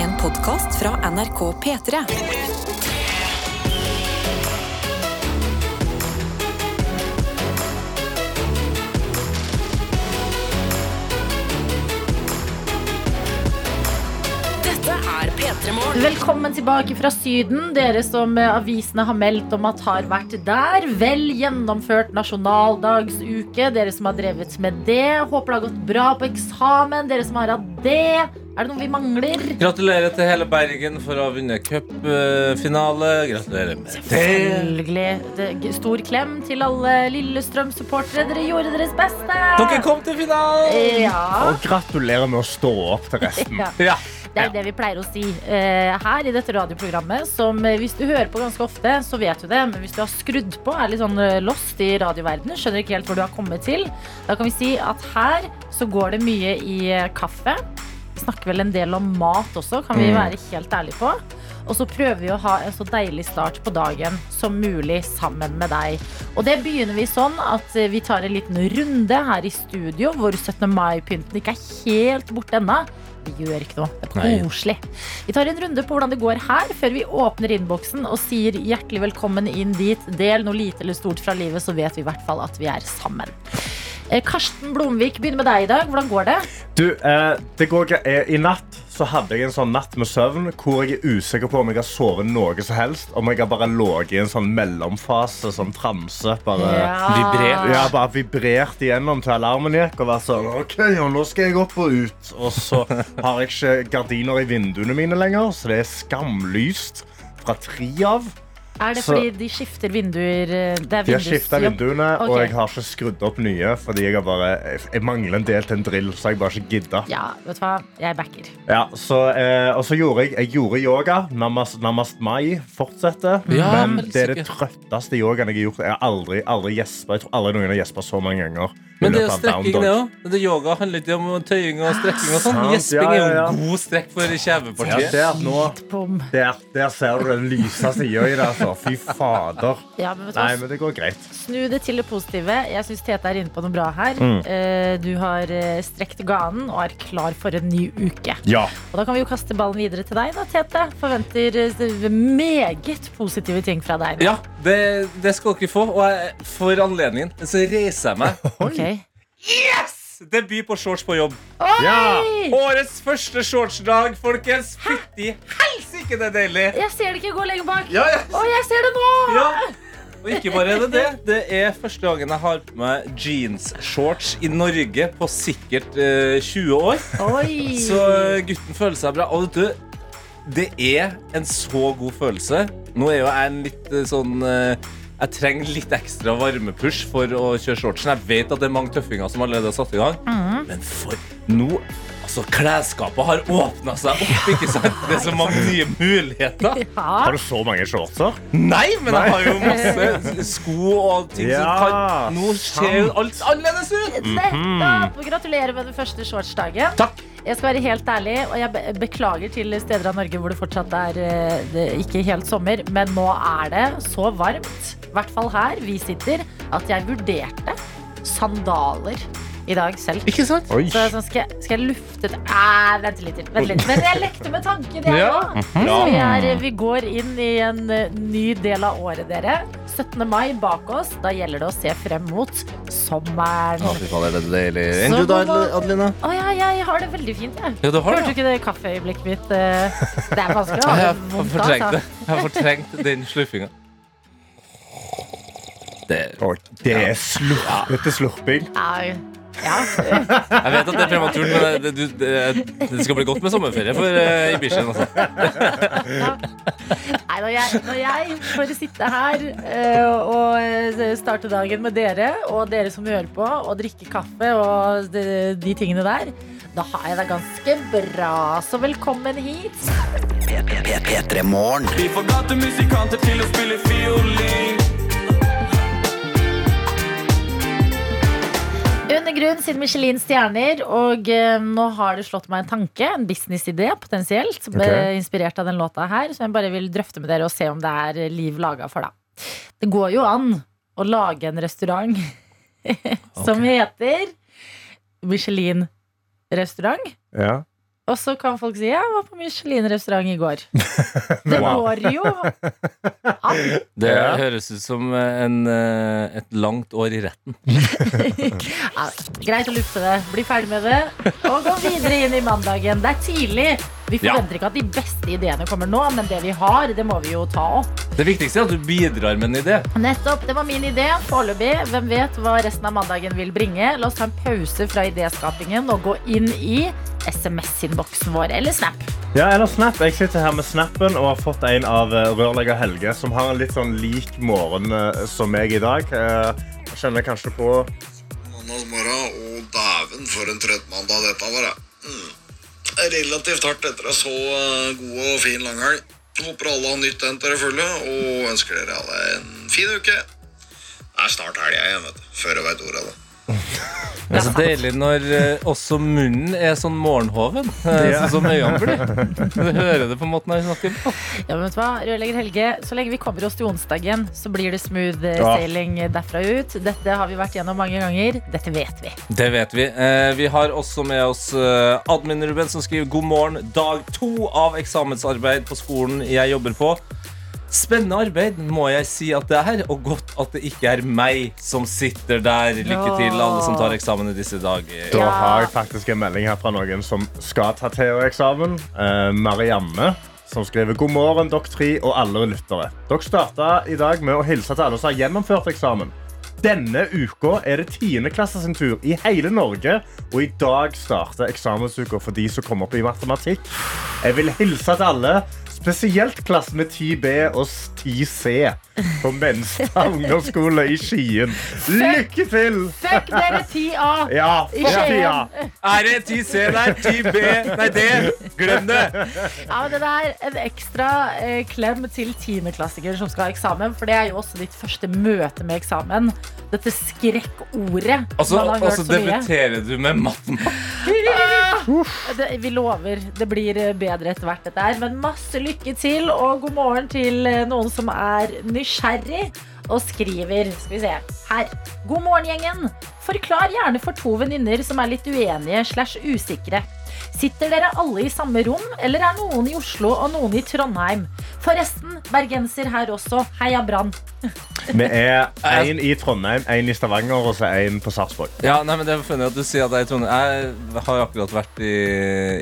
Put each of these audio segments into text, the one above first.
En podkast fra NRK P3. Dette er P3 Morgen. Velkommen tilbake fra Syden, dere som avisene har meldt om at har vært der. Vel gjennomført nasjonaldagsuke, dere som har drevet med det. Håper det har gått bra på eksamen, dere som har hatt det. Er det noe vi mangler? Gratulerer til hele Bergen for å ha vunnet cupfinale. Gratulerer med det. Selvfølgelig. Det- Stor klem til alle Lillestrøm-supportere. Dere gjorde deres beste. Dere kom til finalen! Ja. Og gratulerer med å stå opp til resten. ja. Ja. Det er det vi pleier å si uh, her i dette radioprogrammet. Som eh, hvis du hører på ganske ofte, så vet du det. Men hvis du har skrudd på, er litt sånn eh, lost i radioverdenen, skjønner ikke helt hvor du har kommet til, da kan vi si at her så går det mye i kaffe. Vi snakker vel en del om mat også, kan vi være helt ærlige på. Og så prøver vi å ha en så deilig start på dagen som mulig sammen med deg. Og det begynner vi sånn at eh, vi tar en liten runde her i studio, hvor 17. mai-pynten ikke er helt borte ennå. Det gjør ikke noe. Det er koselig. Vi tar en runde på hvordan det går her, før vi åpner innboksen og sier hjertelig velkommen inn dit. Del noe lite eller stort fra livet, så vet vi i hvert fall at vi er sammen. Eh, Karsten Blomvik, begynner med deg i dag. Hvordan går det? Du, eh, det går ikke. Eh, I natt så hadde jeg en sånn natt med søvn hvor jeg er usikker på om jeg har sovet noe som helst. Om jeg har bare ligget i en sånn mellomfase, sånn tramse. Bare, Vibrert. Ja, bare vibrert igjennom til alarmen gikk og vært sånn OK, ja, nå skal jeg opp og ut. Og så har jeg ikke gardiner i vinduene mine lenger, så det er skamlyst fra tre av. Er det Så- fordi de skifter vinduer? eh, Det er De har skifta vinduene, okay. og jeg har ikke skrudd opp nye fordi jeg, har bare, jeg mangler en del til en drill. Så jeg bare ikke gidda. Ja, vet du hva? Jeg backer. Ja, så, eh, og så gjorde jeg, jeg gjorde yoga. Namast, namast mai fortsetter. Ja, men men det er det trøtteste yogaen jeg har gjort. Jeg har aldri, aldri gjespa. Jeg tror aldri noen har gjespa så mange ganger. Men det er jo strekking, det òg. Yoga handler ikke om tøying og strekking. og sånn Gjesping ja, jo ja, er en god strekk for Ja, kjevepartiet. der, der, der ser du den lyse sida i det. Altså. Fy fader. Ja, men vet Nei, men det går greit. Snu det til det positive. Jeg syns Tete er inne på noe bra her. Mm. Eh, Du har eh, strekt ganen og er klar for en ny uke. Ja. Og da kan vi jo kaste ballen videre til deg, da, Tete. Forventer eh, meget positive ting fra deg. nå. Ja, det, det skal dere få. Og jeg, for anledningen så reiser jeg meg. Ok. Yes! Debut på shorts på jobb. ja. Årets første shortsdag, folkens. Fytti helsike, det er deilig. Jeg ser det ikke gå lenger bak. Ja, jeg... Å, jeg ser det nå! Ja. Og ikke bare er det det. Det er første gangen jeg har på meg jeansshorts i Norge på sikkert eh, 20 år. Oi. Så eh, gutten føler seg bra. Og vet du, det er en så god følelse. Nå er jo jeg en litt eh, sånn eh, Jeg trenger litt ekstra varmepush for å kjøre shortsen. Jeg vet at det er mange tøffinger som allerede har satt i gang. Men for nå Altså, Klesskapet har åpna seg opp. ikke sant? Det er så mange nye muligheter. Ja. Har du så mange shortser? Nei, men jeg har jo masse sko og ting som kan Nå ser jo alt annerledes ut! Nettopp! Gratulerer med den første shortsdagen. Takk. Jeg skal være helt ærlig, og jeg be- beklager til steder av Norge hvor det fortsatt er eh, det, ikke helt sommer, men nå er det så varmt, i hvert fall her vi sitter, at jeg vurderte sandaler i dag selv. Ikke sant? Oi. Så sånn, skal, jeg, skal jeg lufte det ah, Vent litt. Vent litt. Men jeg lekte med tanken, jeg Ja. òg. Vi, er, vi går inn i en eh, ny del av året, dere. 17. mai bak oss. Da gjelder det å se frem mot sommeren. Å, fy faen, er det deilig. Du da, Adelina? Å ja, jeg har det veldig fint, jeg. Ja, du har Hørte du ikke det kaffeøyeblikket mitt? eh, Det er vanskelig å ha jeg det har vondt av. Jeg har fortrengt den slurfinga. Det, det er slurpete slurping. Ja, ja. jeg vet at det er prematurt, men det, det, det, det skal bli godt med sommerferie for uh, Ibishi. Altså. Nei, når jeg, når jeg får sitte her uh, og eh, starte dagen med dere, og dere som hører på, og drikke kaffe og de, de tingene der, da har jeg det ganske bra. Så velkommen hit. P3morgen. Vi får musikanter til å spille fiolin. Under grunn siden Michelin stjerner, og eh, nå har det slått meg en tanke, en businessidé potensielt, Ok. eh, inspirert av den låta her, som jeg bare vil drøfte med dere og se om det er eh, liv laga for, da. Det går jo an å lage en restaurant som heter Michelin restaurant. Ja. Og så kan folk si jeg var på Michelin-restaurant i går. Det går jo an. Det høres ut som en, eh, et langt år i retten. Ja, greit å lufte det, bli ferdig med det og gå videre inn i mandagen. Det er tidlig. Vi Ja. forventer ikke at de beste ideene kommer nå, men det vi har, det må vi jo ta opp. Det viktigste er at du bidrar med en idé. Nettopp, Det var min idé. Foreløpig. Hvem vet hva resten av mandagen vil bringe? La oss ta en pause fra idéskapingen og gå inn i SMS-innboksen vår, eller Snap. Ja, eller Snap. Jeg sitter her med Snappen og har fått en av eh, rørlegger Helge, som har en litt sånn lik morgen eh, som meg i dag. Eh, Jeg kjenner kanskje på Mandagsmorgen, og dæven for en trøtt mandag dette var. det. Mm. Relativt hardt etter en så eh, god og fin langhelg. Håper alle har nytt den til det fulle, og ønsker dere alle en fin uke. Det er snart helg igjen, vet du. Før du veit ordet av det. Det er så deilig når eh, også munnen er sånn morgenhoven. eh, Ja. Sånn som øynene blir. Du hører det på en måte når jeg snakker på. Ja, men vet du hva, Rørlegger Helge, Så lenge vi kommer oss til onsdagen, så blir det smooth eh, Ja. sailing derfra ut. Dette har vi vært gjennom mange ganger. Dette vet vi. Det vet vi. Eh, vi har også med oss eh, admin Ruben som skriver god morgen. Dag to av eksamensarbeid på skolen jeg jobber på. Spennende arbeid, må jeg si at det er, og godt at det ikke er meg som sitter der. Lykke til, alle som tar eksamen i disse dager. Da har jeg faktisk en melding her fra noen som skal ta TH-eksamen. Eh, Marianne, som skriver God morgen, dere tre og alle lyttere. Dere starta i dag med å hilse til alle som har gjennomført eksamen. Denne uka er det 10. klasse sin tur i hele Norge, og i dag starter eksamensuka for de som kommer opp i matematikk. Jeg vil hilse til alle, spesielt klassene 10B og 10C på Menstad ungdomsskole i Skien. Lykke til! Fuck dere 10A! Ja, I Skien. Er det 10C der? 10B? Nei, det! Glem det! Ja, men det er en ekstra eh, klem til tiendeklassikere som skal ha eksamen. For det er jo også ditt første møte med eksamen. Dette skrekkordet. Altså, så man har hørt og så debuterer du med matten. Det, vi lover. Det blir eh, bedre etter hvert, dette her. Men masse lykke til, og god morgen til eh, noen som er nysgjerrig. Og skriver Skal vi se her. God morgen, gjengen. Forklar gjerne for to venninner som er litt uenige slash usikre. Sitter dere alle i samme rom, eller er noen i Oslo og noen i Trondheim? Forresten, bergenser her også. Heia Brann. Vi er én i Trondheim, én i Stavanger og så én på Sarpsborg. Ja, nei, men det er funny at du sier at jeg er i Trondheim. Jeg har akkurat vært i,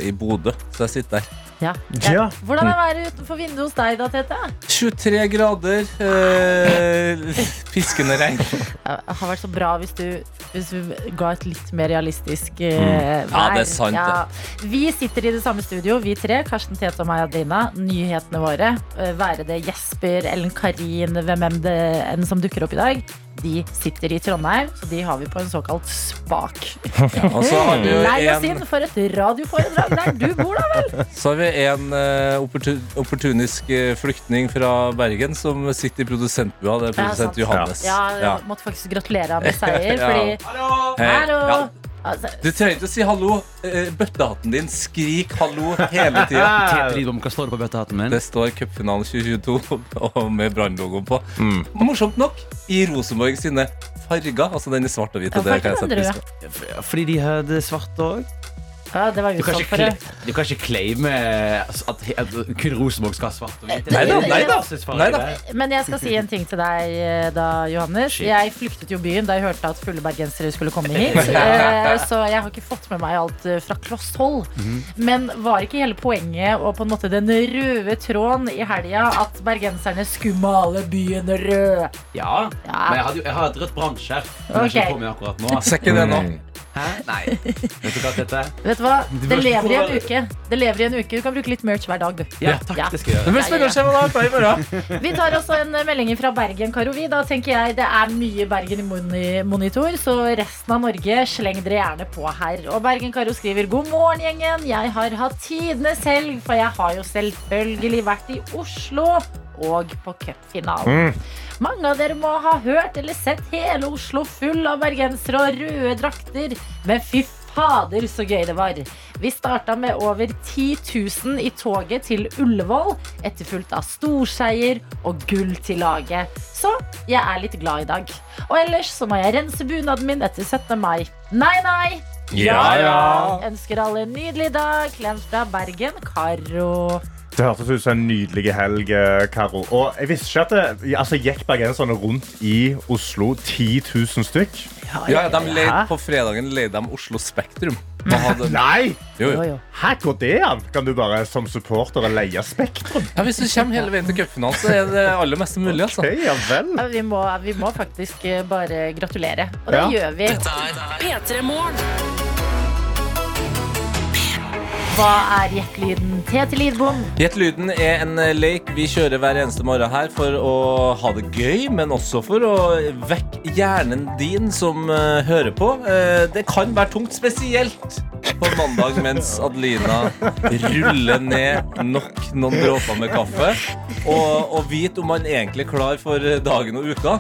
i Bodø, så jeg sitter der. Ja. Ja. Hvordan er været utenfor vinduet hos deg da, Tete? 23 grader, eh, piskende regn. Det har vært så bra hvis du, hvis du ga et litt mer realistisk eh, vær. Ja, det er sant, sant, Vi sitter i det samme studio, vi tre. Karsten Tete og meg, Adelina. Nyhetene våre. eh, Være det Jesper, Ellen Karin, hvem enn det enn som dukker opp i dag. De sitter i Trondheim, så de har vi på en såkalt spak. Og så har vi jo Nei, en, inn for et radioforedrag der du bor, da vel! så har vi en uh, opportu, opportunisk eh, flyktning fra Bergen som sitter i produsentbua. Det er Ja, produsent Johannes. Ja, Ja. måtte faktisk gratulere ham med seier, Ja. fordi Hei. Hallo! Altså, Du trenger ikke å si hallo. Eh, Bøttehatten din skrik hallo hele tida. Hva står det på bøttehatten min? Det står cupfinalen 2022 med Brann-logoen på. Mm. Morsomt nok, i Rosenborg sine farger, altså den i svart og hvit. Ja. Fordi de hadde svart òg? Ja, det var Du kan ikke, for det. du kan ikke claime at, at kun Rosenborg skal ha svart og hvit. Nei da, nei da. Nei da. Men jeg skal si en ting til deg eh, da, Johannes. Shit. Jeg flyktet jo byen da jeg hørte at fulle bergensere skulle komme hit. Eh, Så jeg har ikke fått med meg alt eh, fra kloss hold. Mhm. Men var ikke hele poenget og på en måte den røde tråden i helga at bergenserne skulle male byen rød? Ja, Ja. men jeg, hadde, jeg har et rødt brannskjerf som jeg Ok. ikke akkurat nå. Ser ikke det nå. Hæ? Nei. Vet du hva dette er? Vet du hva? Det lever i en uke. Det lever i en uke. Du kan bruke litt merch hver dag, du. Ja, takk, Ja. det skal jeg Det blir spennende å se hva i morgen. Vi tar også en melding fra Bergen, Karo. Vi. Da tenker jeg det er mye Bergen i monitor, så resten av Norge sleng dere gjerne på her. Og Bergen Karo skriver God morgen, gjengen. Jeg har hatt tidenes helg, for jeg har jo selvfølgelig vært i Oslo og på cupfinalen. Mange av dere må ha hørt eller sett hele Oslo full av bergensere og røde drakter. Men fy fader, så gøy det var. Vi starta med over 10 000 i toget til Ullevål, etterfulgt av storseier og gull til laget. Så jeg er litt glad i dag. Og ellers så må jeg rense bunaden min etter 17. mai. Nei, nei! Ja, ja. Ønsker alle en nydelig dag. Klem fra Bergen, Karo. Det hørtes ut som en nydelig helg, eh, Karo. Og jeg visste ikke at det altså, gikk bergenserne rundt i Oslo 10 000 stykk. Ja, de leid, på fredagen leide de Oslo Spektrum. Hadde, Nei! jo, Jo. Her går det an? Kan du bare som supporter leie Spektrum? Ja, hvis du kommer hele veien til cupfinalen, så er det aller meste mulig. Altså. Okay, ja vel. Ja, Vi må, vi må faktisk eh, bare gratulere. Og det Ja. gjør vi. P3 Morgen. Hva er gjettelyden? Tete Lidbom. Gjettelyden er en eh, lek vi kjører hver eneste morgen her for å ha det gøy, men også for å vekke hjernen din som eh, hører på. Eh, det kan være tungt, spesielt på mandag mens Adelina ruller ned nok noen dråper med kaffe. Og, og vite om man egentlig er klar for dagen og uka.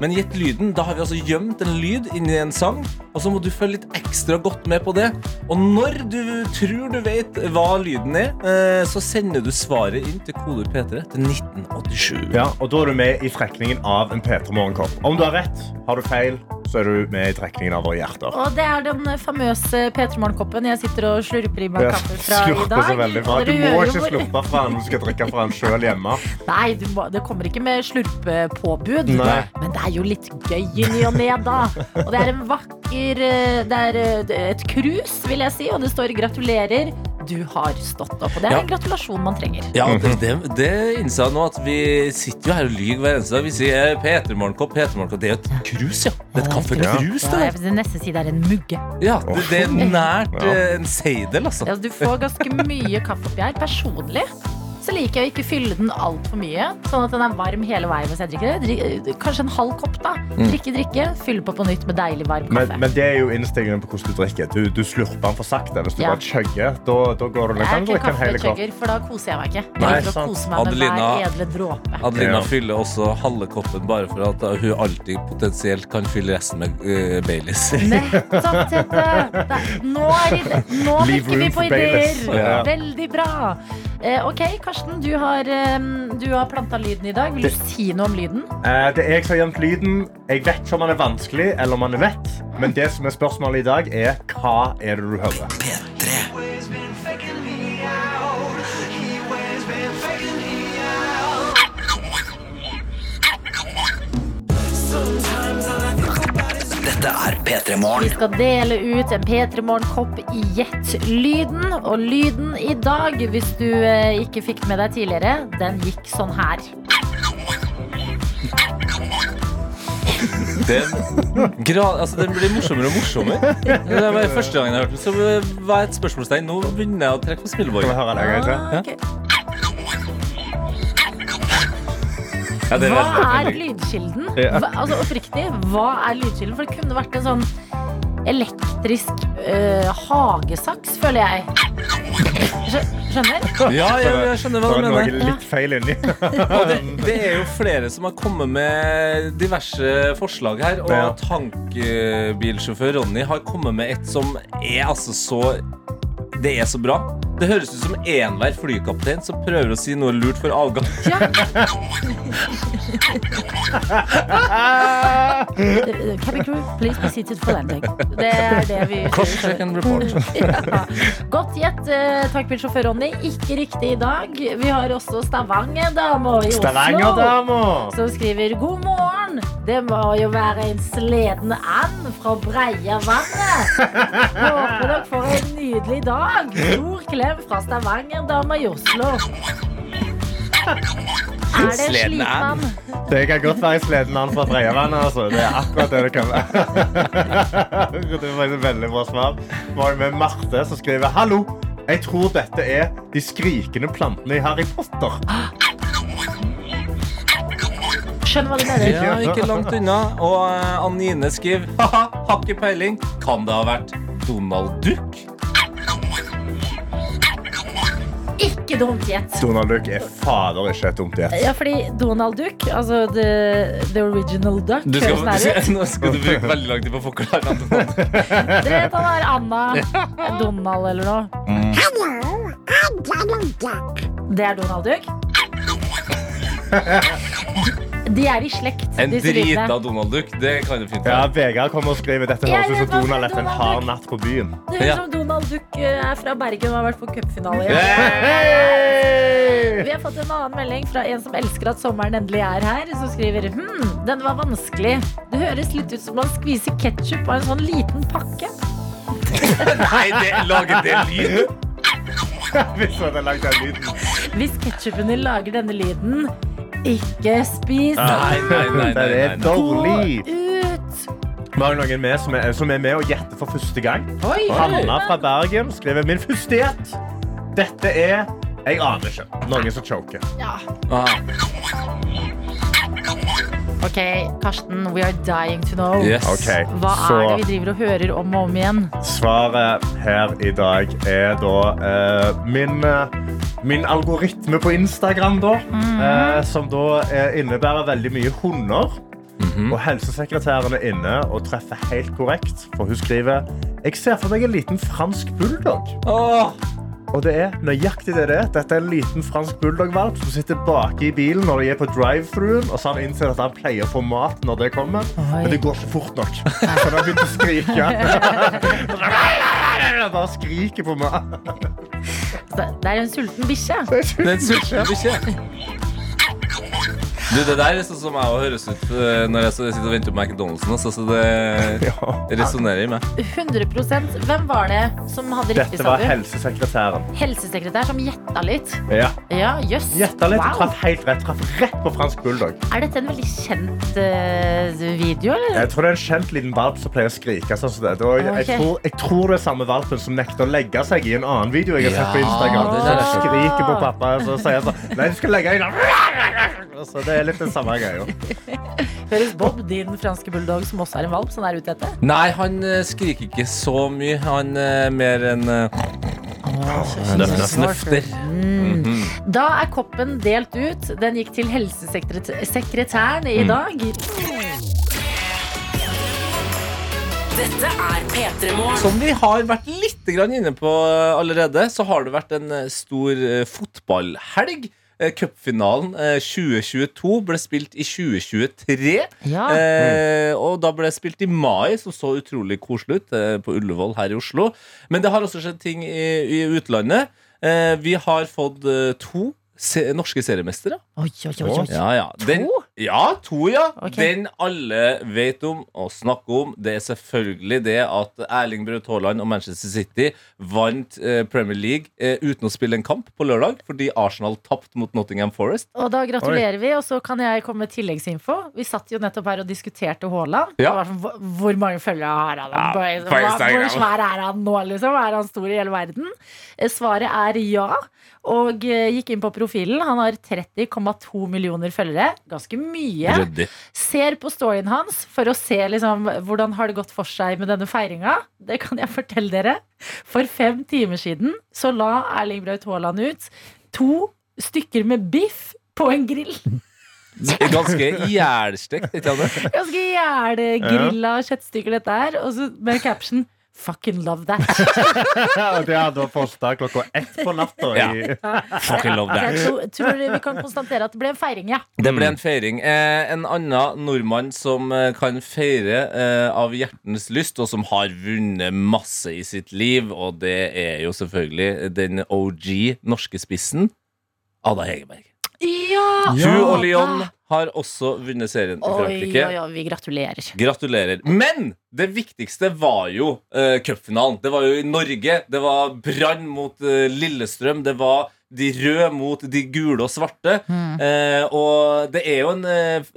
Men gitt lyden. Da har vi altså gjemt en lyd inni en sang, og så må du følge litt ekstra godt med på det. Og når du tror du vet hva lyden er, eh, så sender du svaret inn til koder P3 til 1987. Ja, og Da er du med i trekningen av en P3 Morgenkopp. Om du har rett, har du feil, så er du med i trekningen av våre hjerter. Og det er den famøse P3 Morgenkoppen jeg sitter og slurper i meg kaffe fra i dag. Du må ikke slurpe fra den, du skal drikke fra den sjøl hjemme. Nei, du må, det kommer ikke med slurpepåbud. Nei. Men det er jo litt gøy i ny og ne, da. Og det er en vakker eh, Det er eh, et krus, vil jeg si, og det står 'gratulerer'. Du har stått opp. Og det er Ja. en gratulasjon man trenger. Ja, det, det, det innser jeg nå at vi sitter jo her og lyver hver eneste dag. Vi sier P3 Morgenkopp, P3 Morgenkopp. Det er jo et krus, ja. Det er et kaffekrus, Ja, det neste der. vil nesten si det er en mugge. Ja, det, det er nært Ja. eh, en seidel, altså. Ja, du får ganske mye kaffe oppi her. Personlig så liker jeg å ikke fylle den altfor mye, sånn at den er varm hele veien hvis jeg drikker det. Drik- Kanskje en halv kopp, da. Drikke, drikke. Fylle på på nytt med deilig varm kaffe. men det er jo innstillingen på hvordan du drikker. Du, du slurper den for sakte. Hvis du Ja. bare chugger, da, da går du jeg er kan du ikke drikke en hel kopp. kaffechugger, for da koser jeg meg ikke. Jeg Nei, liker å sant. kose meg med Adelina- hver edle dråpe. Adelina Ja. fyller også halve koppen bare for at hun alltid potensielt kan fylle resten med uh, Baileys. Nettopp, Tete! Det- Nå, er ide- nå Leave virker vi room på for Baileys. ideer. Ja. Veldig bra. Eh, ok, Karsten, du har, eh, du har planta lyden i dag. Vil du si noe om lyden? Eh, det er jeg som har gjemt lyden. Jeg vet ikke om den er vanskelig, eller om den er vett. Men det som er spørsmålet i dag, er hva er det du hører? Dette er P3 Vi skal dele ut en P3 Morgen-kopp i Jet-lyden. Og lyden i dag, hvis du eh, ikke fikk med deg tidligere, den gikk sånn her. Den, grad, altså, den blir morsommere og morsommere. Det var første gangen jeg hørte den, så var et spørsmålstegn. Nå begynner jeg å trekke på smilebåndet. Ah, ok. Ja, det er Hva er veldig- lydkilden? Ja. Hva, altså Oppriktig, hva er lydkilden? For det kunne vært en sånn elektrisk eh, hagesaks, føler jeg. Skjø- Skjønner? Ja, jeg, jeg skjønner hva Det du var mener. litt feil inni. Og det, det er jo flere som har kommet med diverse forslag her. Og Ja. tankbilsjåfør Ronny har kommet med et som er altså så Det er så bra. Det høres ut som enhver flykaptein som prøver å si noe lurt for avgang. Ja. Cabin crew, please be seated for landing. Det er det vi Cross and report. ja. Godt gjett, eh, tankbilsjåfør Ronny. Ikke riktig i dag. Vi har også Stavanger-dama i Oslo. Som skriver god morgen. Det må jo være en sleden and fra Breiavannet. Håper dere får en nydelig dag. Stor klem fra Stavanger-dama i Oslo. Er det sliten and? Det kan godt være sledenand fra Breiavannet. Altså. Det er akkurat det det kan være. Det var et veldig bra svar. Vi har med Marte som skriver Hallo. Jeg tror dette er de skrikende plantene i Harry Potter. Skjønner hva du mener. Ja, ikke langt unna. Og eh, Anine skriver Haha, har ikke peiling. Kan det ha vært Donald Duck? Ikke dumt gjett. Donald Duck er fader ikke et dumt gjett. Ja, fordi Donald Duck, altså the, the original duck Du skal, høres nær nå skal du bruke veldig lang tid på å forklare navnet. Dere vet han er Anna Donald eller noe? Det er Donald Duck? De er i slekt, En drita Donald Duck, det kan du fint Ja. Vegard kommer og skriver dette høres ut som Donald etter en hard natt på byen. Det høres Ja. ut som Donald Duck eh, er fra Bergen og har vært på cupfinale. Hey! Vi har fått en annen melding fra en som elsker at sommeren endelig er her. Som skriver hm, den var vanskelig. Det høres litt ut som man skviser ketsjup av en sånn liten pakke. Nei, det, lager det lyd? Hvis ketsjupen din lager denne lyden, ikke spis. Nei, nei, nei, nei, Det er nei, nei. dårlig. Ut. Vi har noen med som er, som er med og gjetter for første gang. Oi. Hanna fra Bergen skriver min første gjett. Dette er Jeg aner ikke. Noen som choker. Ah, Ok, Karsten, we are dying to know. yes. Okay, Hva så er det vi driver og hører om og om igjen? svaret her i dag er da eh, min, eh, min algoritme på Instagram, da. eh, som da eh, innebærer veldig mye hunder. Og helsesekretæren er inne og treffer helt korrekt. For hun skriver Jeg ser for meg en liten fransk bulldog. Åh, Og det er nøyaktig det det er. Dette er en liten fransk bulldog-valp som sitter bak i bilen når de er på drive-thruen. Og så har han innsett at han pleier å få mat når det kommer. Men det går ikke fort nok. Så han har begynt å skrike. Bare skriker på mat. Det det er en sulten bikkje. det er en sulten bikkje. Du, det der er sånn som jeg høres ut eh, når jeg sitter og venter på McDonald'sen. Altså, så det Ja. resonnerer i meg. 100% Hvem var det som hadde riktig, Dette sa var du? helsesekretæren. Helsesekretær som gjetta litt. Ja. Ja, jøss. Gjetta litt og Wow. traff helt rett. Traff rett på fransk bulldog. Er dette en veldig kjent uh, video, eller? Jeg tror det er en kjent liten valp som pleier å skrike sånn som det. Og jeg, Ok. tror, jeg tror det er samme valpen som nekter å legge seg i en annen video jeg har sett på Ja, Instagram. er han skriker på pappa, og så sier sånn Nei, du skal legge deg i Så det er litt den samme greia. Høres Bob, din franske bulldog, som også er en valp, som er ute etter? Nei, han eh, skriker ikke så mye. Han er mer enn eh, snøfter. Mm. Da er koppen delt ut. Den gikk til helsesekretæren i dag. Dette er P3 Morgen. Som vi har vært litt grann inne på eh, allerede, så har det vært en eh, stor eh, fotballhelg. Eh, Cupfinalen eh, 2022 ble spilt i 2023. Ja. Eh, og da ble det spilt i mai, som så utrolig koselig ut, eh, på Ullevål her i Oslo. Men det har også skjedd ting i, i utlandet. Eh, vi har fått eh, to se norske seriemestere. Oi, oi, oi, oi. Ja, ja. Den, ja, to, ja. Okay. Den alle vet om og snakker om, det er selvfølgelig det at Erling Braut Haaland og Manchester City vant eh, Premier League eh, uten å spille en kamp på lørdag, fordi Arsenal tapte mot Nottingham Forest. Og da gratulerer vi, og så kan jeg komme med tilleggsinfo. Vi satt jo nettopp her og diskuterte Haaland. Ja. Sånn, hvor- Hvor mange følgere har han? Ja, hvor svær er han nå, liksom? Er han stor i hele verden? Eh, Svaret er ja. Og eh, gikk inn på profilen. Han har 30,2 millioner følgere. Ganske mye. Ryddig. Ser på storyen hans for å se liksom, hvordan har det gått for seg med denne feiringa. Det kan jeg fortelle dere. For fem timer siden så la Erling Braut Haaland ut to stykker med biff på en grill. Ganske jævlstekt, ikke sant? Ganske jævlegrilla kjøttstykker dette her. Og så med caption 'Fucking love that'. Og det hadde vært posta klokka ett på natta. Ja. Fucking love that. jeg tror, tror vi kan konstatere at det ble en feiring, ja. Det ble en feiring. Eh, en annen nordmann som eh, kan feire eh, av hjertens lyst, og som har vunnet masse i sitt liv, og det er jo selvfølgelig den OG norske spissen, Ada Hegerberg. Ja! Hun og Lyon har også vunnet serien i Oi, Frankrike. oi, oi, vi gratulerer. Gratulerer. Men det viktigste var jo uh, cupfinalen. Det var jo i Norge. Det var Brann mot uh, Lillestrøm. Det var de røde mot de gule og svarte. Eh, og det er jo en,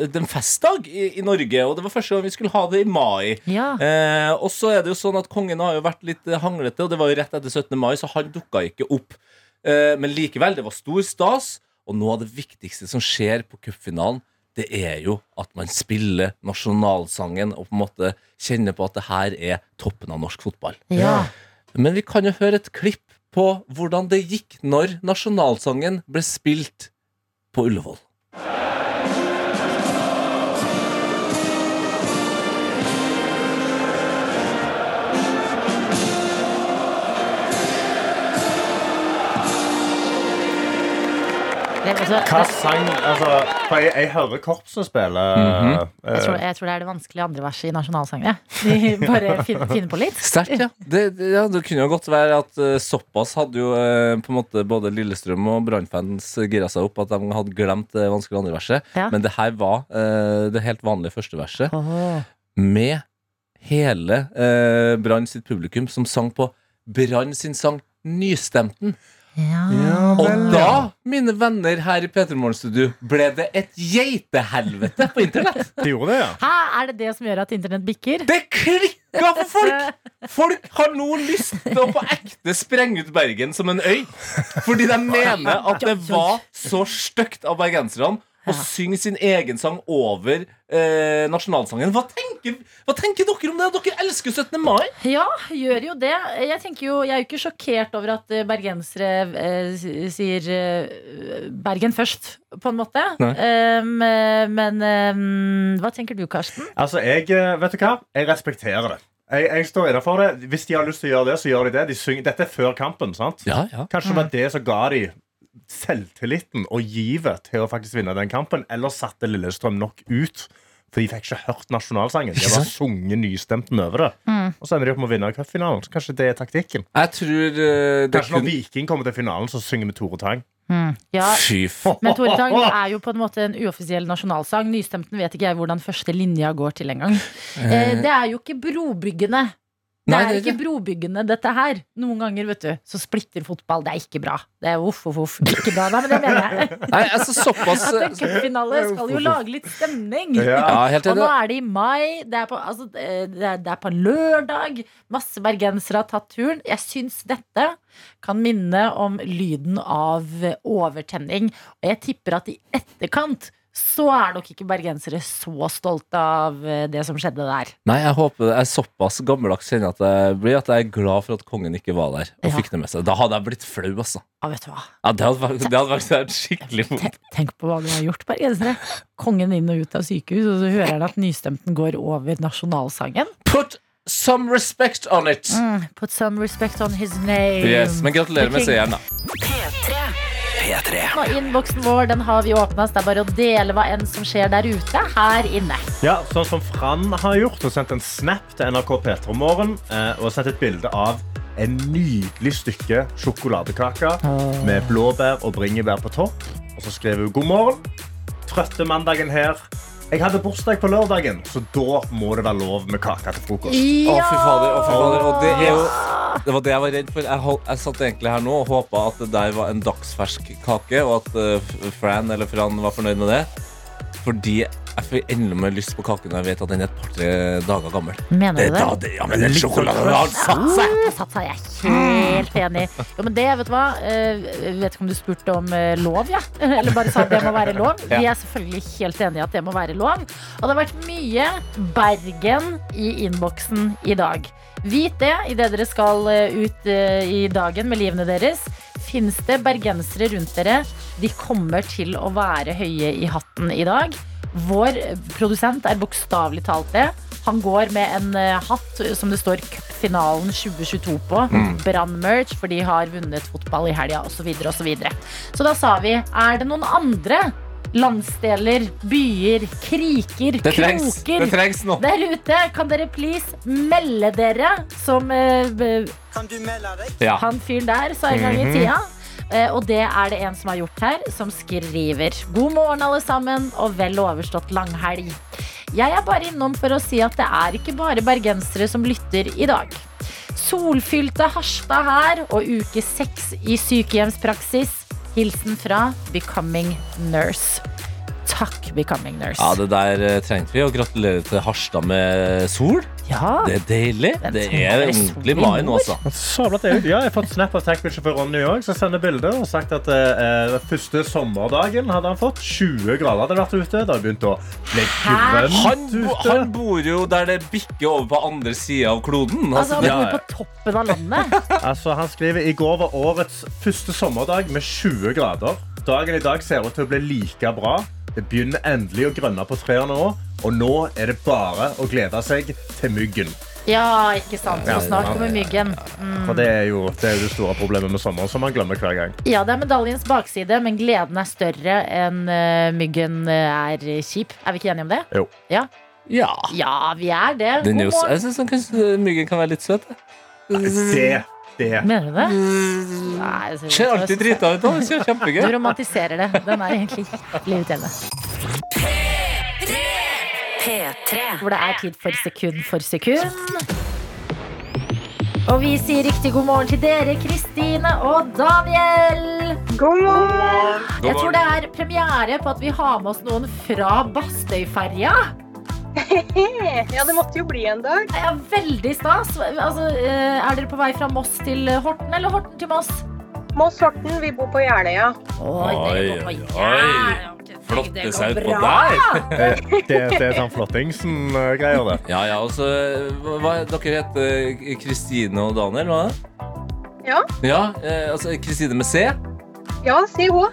en festdag i, i Norge, og det var første gang vi skulle ha det i mai. Ja. Uh, og så er det jo sånn at kongen har jo vært litt hanglete, og det var jo rett etter 17. mai, så han dukka ikke opp. Men likevel, det var stor stas. Og noe av det viktigste som skjer på cupfinalen, det er jo at man spiller nasjonalsangen og på en måte kjenner på at det her er toppen av norsk fotball. ja. Men vi kan jo høre et klipp på hvordan det gikk når nasjonalsangen ble spilt på Ullevål. Altså, Hva sang altså, for jeg, jeg hører korpset spille Mhm. eh, jeg, tror, jeg tror det er det vanskelige andre verset i nasjonalsangen. Ja. De bare finner, finner på litt. Sterkt, ja. Det, ja. det kunne jo godt være at eh, såpass hadde jo eh, på en måte både Lillestrøm og Brannfans gira seg opp at de hadde glemt det vanskelige andre verset. Ja. Men det her var det helt vanlige første verset. Oh. med hele eh, Brann sitt publikum som sang på Brann sin sang Nystemten. Ja. Og da, mine venner her i P3 Morgen-studio, ble det et geitehelvete på internett. Det gjorde det, ja. Hæ, er det det som gjør at internett bikker? Det klikka for folk! Folk har nå lyst til å på ekte sprenge ut Bergen som en øy. Fordi de mener at det var så stygt av bergenserne å synger sin egen sang over eh, nasjonalsangen. Hva tenker, hva tenker dere om det? Dere elsker 17. mai. Ja, gjør jo det. Jeg, jo, jeg er jo ikke sjokkert over at eh, bergensere eh, sier eh, Bergen først, på en måte. Um, eh, men um, hva tenker du, Karsten? Altså, jeg, vet du hva? Jeg respekterer det. Jeg, jeg står innenfor det. Hvis de har lyst til å gjøre det, så gjør de det. De synger, dette er før kampen. sant? Ja, ja. Kanskje det var det som ga de selvtilliten og givet til å faktisk vinne den kampen. Eller satte Lillestrøm nok ut. For de fikk ikke hørt nasjonalsangen. De var sunget nystemten over det. Og så ender de opp med å vinne cupfinalen. Så kanskje det er taktikken. Jeg tror uh, det Kanskje når kun... Viking kommer til finalen, så synger vi Tore Tang. Ja, Fy faen. men Tore Tang er jo på en måte en uoffisiell nasjonalsang. Nystemten vet ikke jeg hvordan første linja går til engang. Eh, det er jo ikke brobyggende. Det Nei, er det er ikke brobyggende, dette her. Noen ganger vet du, så splitter fotball. Det er ikke bra. Det er uff, uff, uff. Ikke bra, Nei, men det mener jeg. Nei, altså såpass At en cupfinale skal jo lage litt stemning. Ja. helt enig. Og nå er det i mai. Det er på, altså, det er, det er på lørdag. Masse bergensere har tatt turen. Jeg syns dette kan minne om lyden av overtenning. Og jeg tipper at i etterkant så er nok ikke bergensere så stolte av eh, det som skjedde der. Nei, jeg håper jeg er såpass gammeldags kjenner at jeg blir At jeg er glad for at kongen ikke var der og Ja. fikk det med seg. Da hadde jeg blitt flau, altså. Ja, vet du hva? Ja, det hadde, vært- det hadde vært vært skikkelig Tenk, tenk på hva du har gjort, bergensere. Kongen inn og ut av sykehus, og så hører han at nystemten går over nasjonalsangen. Put some respect on it! Mm, put some respect on his name. Yes, Men gratulerer med seieren, da. P3. Og innboksen vår den har vi åpna, så det er bare å dele hva enn som skjer der ute, her inne. Ja, sånn som Fran har gjort Hun sendt en snap til NRK P3 Morgen eh, og sendte et bilde av en nydelig stykke sjokoladekake med blåbær og bringebær på topp. Og så skrev hun god morgen. Trøtte mandagen her. Jeg hadde bursdag på lørdagen, så da må det være lov med kake til frokost. Å, fy fader. Å, fy fader. Og det er jo Det var det jeg var redd for. Jeg, hold, jeg satt egentlig her nå og håpa at det der var en dagsfersk kake, og at uh, Fran eller Fran var fornøyd med det. Fordi jeg får endelig med lyst på kaken når jeg vet at den er et par-tre dager gammel. Mener Det, du det? da, det, ja, men den sjokoladen har satt seg! Ah, satt seg, jeg er helt enig. Jo, men det, vet du hva? Eh, vet ikke om du spurte om eh, lov, ja? Eller bare sa det må være lov. Vi er selvfølgelig helt enige i at det må være lov. Og det har vært mye Bergen i innboksen i dag. Vit det idet dere skal eh, ut eh, i dagen med livene deres. Fins det bergensere rundt dere? De kommer til å være høye i hatten i dag. Vår produsent er bokstavelig talt det. Han går med en eh, hatt som det står Cupfinalen 2022 på. Brann-merch, for de har vunnet fotball i helga, osv. Så, videre, og så, videre. så da sa vi er det noen andre landsdeler, byer, kriker, Det trengs, kroker det trengs nå. der ute? Kan dere please melde dere som eh, deg? Ja. han fyren der sa en gang i tida? Eh, og det er det en som har gjort her, som skriver. God morgen, alle sammen, og vel overstått langhelg. Jeg er bare innom for å si at det er ikke bare bergensere som lytter i dag. Solfylte Harstad her, og uke seks i sykehjemspraksis. Hilsen fra Becoming Nurse. Takk, Becoming Nurse. Ja, det der eh, trengte vi, og gratulerer til Harstad med sol. Ja. Det er deilig. Det er ordentlig mai nå, altså. Sabla det. Ja, jeg har fått snap av tech-bitcher Ronny òg, som sender bilder. Og sagt at eh, den første sommerdagen hadde han fått 20 grader. hadde vært ute. Det har begynt å bli grønt Han, ute. han bor jo der det bikker over på andre sida av kloden. Altså, Altså, han bor på toppen av landet. Altså, han skriver i går var årets første sommerdag med 20 grader. Dagen i dag ser ut til å bli like bra. Det begynner endelig å grønne på trærne òg. Og nå er det bare å glede seg til myggen. Ja, ikke sant. Så Og snart kommer myggen. For det er jo det, er jo det store problemet med sommeren, som man glemmer hver gang. Ja, det er medaljens bakside, men gleden er større enn uh, myggen eh, er kjip. Er vi ikke enige om det? Jo. Ja, Ja. ja vi er det. God morgen. jeg syns kanskje myggen kan være litt søt. Det, det. Mener du det? Nei, det Ser alltid drita ut. Det ser Du romantiserer det. Den er egentlig jævlig irriterende. P3. Hvor det er tid for sekund for sekund. Og vi sier riktig god morgen til dere, Kristine og Daniel. God morgen! Jeg tror det er premiere på at vi har med oss noen fra Bastøyferja. Ja, det måtte jo bli en dag. Er veldig stas. Altså, eh, er dere på vei fra Moss til Horten, eller Horten til Moss? Moss Horten, vi bor på Jeløya. Oi, Oi, oi, jævla- Flotte seg ut på bra. der. Det, det, det er sånn Flottingsen-greier, det. Ja, ja, og så hva, Dere heter Kristine og Daniel, hva? Ja. Ja, eh, altså Kristine med C? Ja, si hun.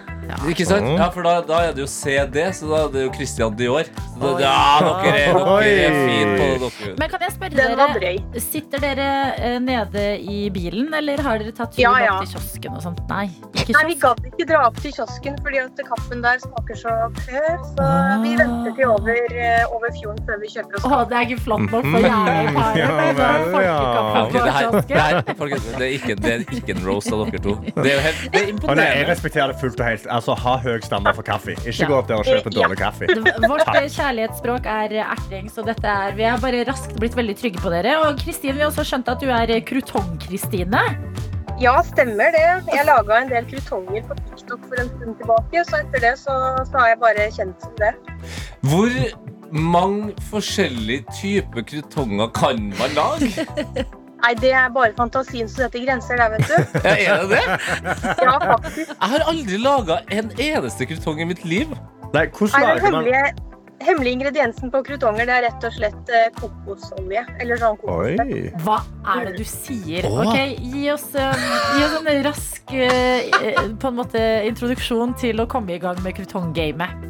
Ikke sant? Mm. Ja, for da, da er det jo CD, så da er det jo Christian Dior. Så da, ja, dere er, dere er Oi. fine på det, dere. Men kan jeg spørre Den var dere, drøy. sitter dere eh, nede i bilen, eller har dere tatt tur Ja, ja. opp til kiosken og sånt? Nei, ikke Nei, vi kiosk. gadd ikke dra opp til kiosken fordi at kaffen der smaker så før. Så vi Ah. venter til over, eh, over fjorden før vi kjøper oss Å, det er ikke flott nok for. Ja, det er vel, ja. folkekaffe Ok, det, her, det, her, folkens, det, er ikke, det er ikke en roast av dere to. Det er jo helt, det er nei, jeg imponerende. respekterer det fullt og helt. Altså, Ha høy standard for kaffe. Ikke Ja. gå opp der og kjøpe dårlig kaffe. Vårt kjærlighetsspråk er erting, så dette er, vi er bare raskt blitt veldig trygge på dere. Og Kristin, vi har også skjønt at du er Krutong-Kristine. Ja, stemmer det. Jeg laga en del krutonger på TikTok for en stund tilbake, så etter det så, så har jeg bare kjent som det. Hvor mange forskjellige typer krutonger kan man lage? Nei, det er bare fantasien som setter grenser der, vet du. Er det det? Ja, faktisk. Jeg har aldri laga en eneste krutong i mitt liv. Nei, Nei, hvordan den lager man hemmelige, hemmelige ingrediensen på krutonger det er rett og slett eh, kokosolje. Eller sånn kokosfett. Hva er det du sier? Åh. Ok, Gi oss, eh, gi oss en rask eh, på en måte, introduksjon til å komme i gang med krutonggamet.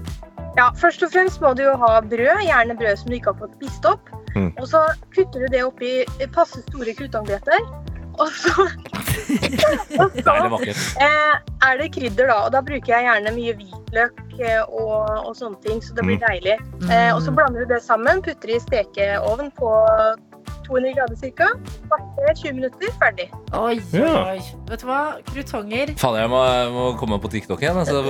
Ja, først og fremst må du jo ha brød, gjerne brød som du ikke har fått spist opp. Mm. Og så kutter du det opp i passe store krutongbretter. Og så, og så eh, er det krydder, da. Og da bruker jeg gjerne mye hvitløk eh, og, og sånne ting, så det blir deilig. Eh, og så blander du det sammen, putter i stekeovn på 200 grader ca. Kvarter, 20 minutter, ferdig. Oi, oi, Ja. oi. Vet du hva? Krutonger Faen, jeg må, må komme på TikTok igjen. Altså.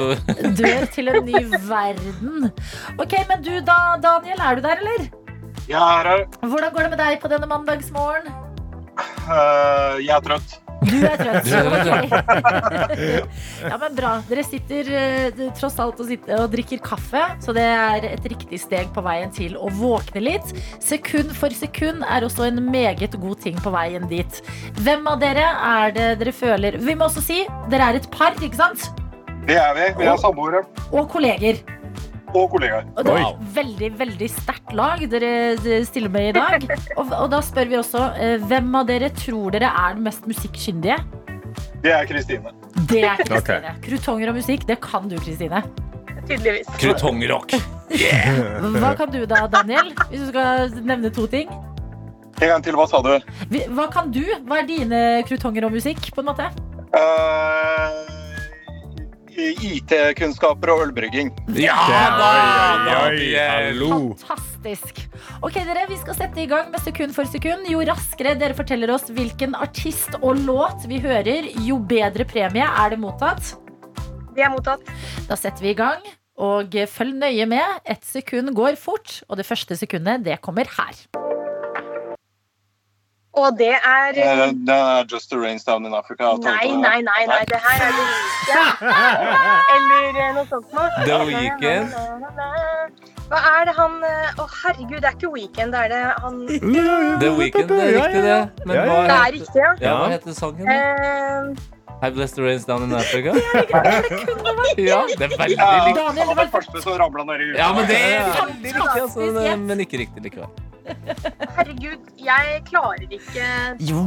dør til en ny verden. Ok, men du da, Daniel, er du der, eller? Jeg er det. Hvordan går det med deg på denne mandagsmorgen? Uh, jeg er trøtt. Du er trøtt. Ja, men bra. Dere sitter eh, tross alt og, sitter, og drikker kaffe, så det er et riktig steg på veien til å våkne litt. Sekund for sekund er også en meget god ting på veien dit. Hvem av dere er det dere føler Vi må også si dere er et par, ikke sant? Det er vi. Vi er samboere Og kolleger. Og kollegaer. Og det er et veldig, veldig sterkt lag dere stiller med i dag. Og, og da spør vi også eh, hvem av dere tror dere er den mest musikkskyndige? Det er Kristine. Det er Kristine. Krutonger og musikk, det kan du, Kristine. Tydeligvis. Krutongrock. Hva kan du da, Daniel? Hvis du skal nevne to ting. En gang til, hva sa du? Hva kan du? Hva er dine krutonger og musikk, på en måte? Eh, IT-kunnskaper og ølbrygging. Ja da! Gabriel. hallo. Fantastisk. Ok, dere, Vi skal sette i gang med sekund for sekund. Jo raskere dere forteller oss hvilken artist og låt vi hører, jo bedre premie er det mottatt. Det er mottatt. Da setter vi i gang. Og følg nøye med. Ett sekund går fort, og det første sekundet det kommer her. Og det er Eh, det er Just the Rains Down in Africa. Nei, nei, nei, nei. Det her er det ikke. Eller eh, noe sånt noe. The Weeknd. Hva er det han eh, Å, herregud, det er ikke Weekend, det er det han The Weeknd, det er riktig, det. Men hva ja. er riktig, ja. ja, hva heter sangen? I bless the rains down in Africa? Ja, det er veldig Ja, likt. han var den første som ramla ned i huet. Ja, men det er veldig riktig, altså, men ikke riktig likevel. Herregud, jeg klarer ikke Jo!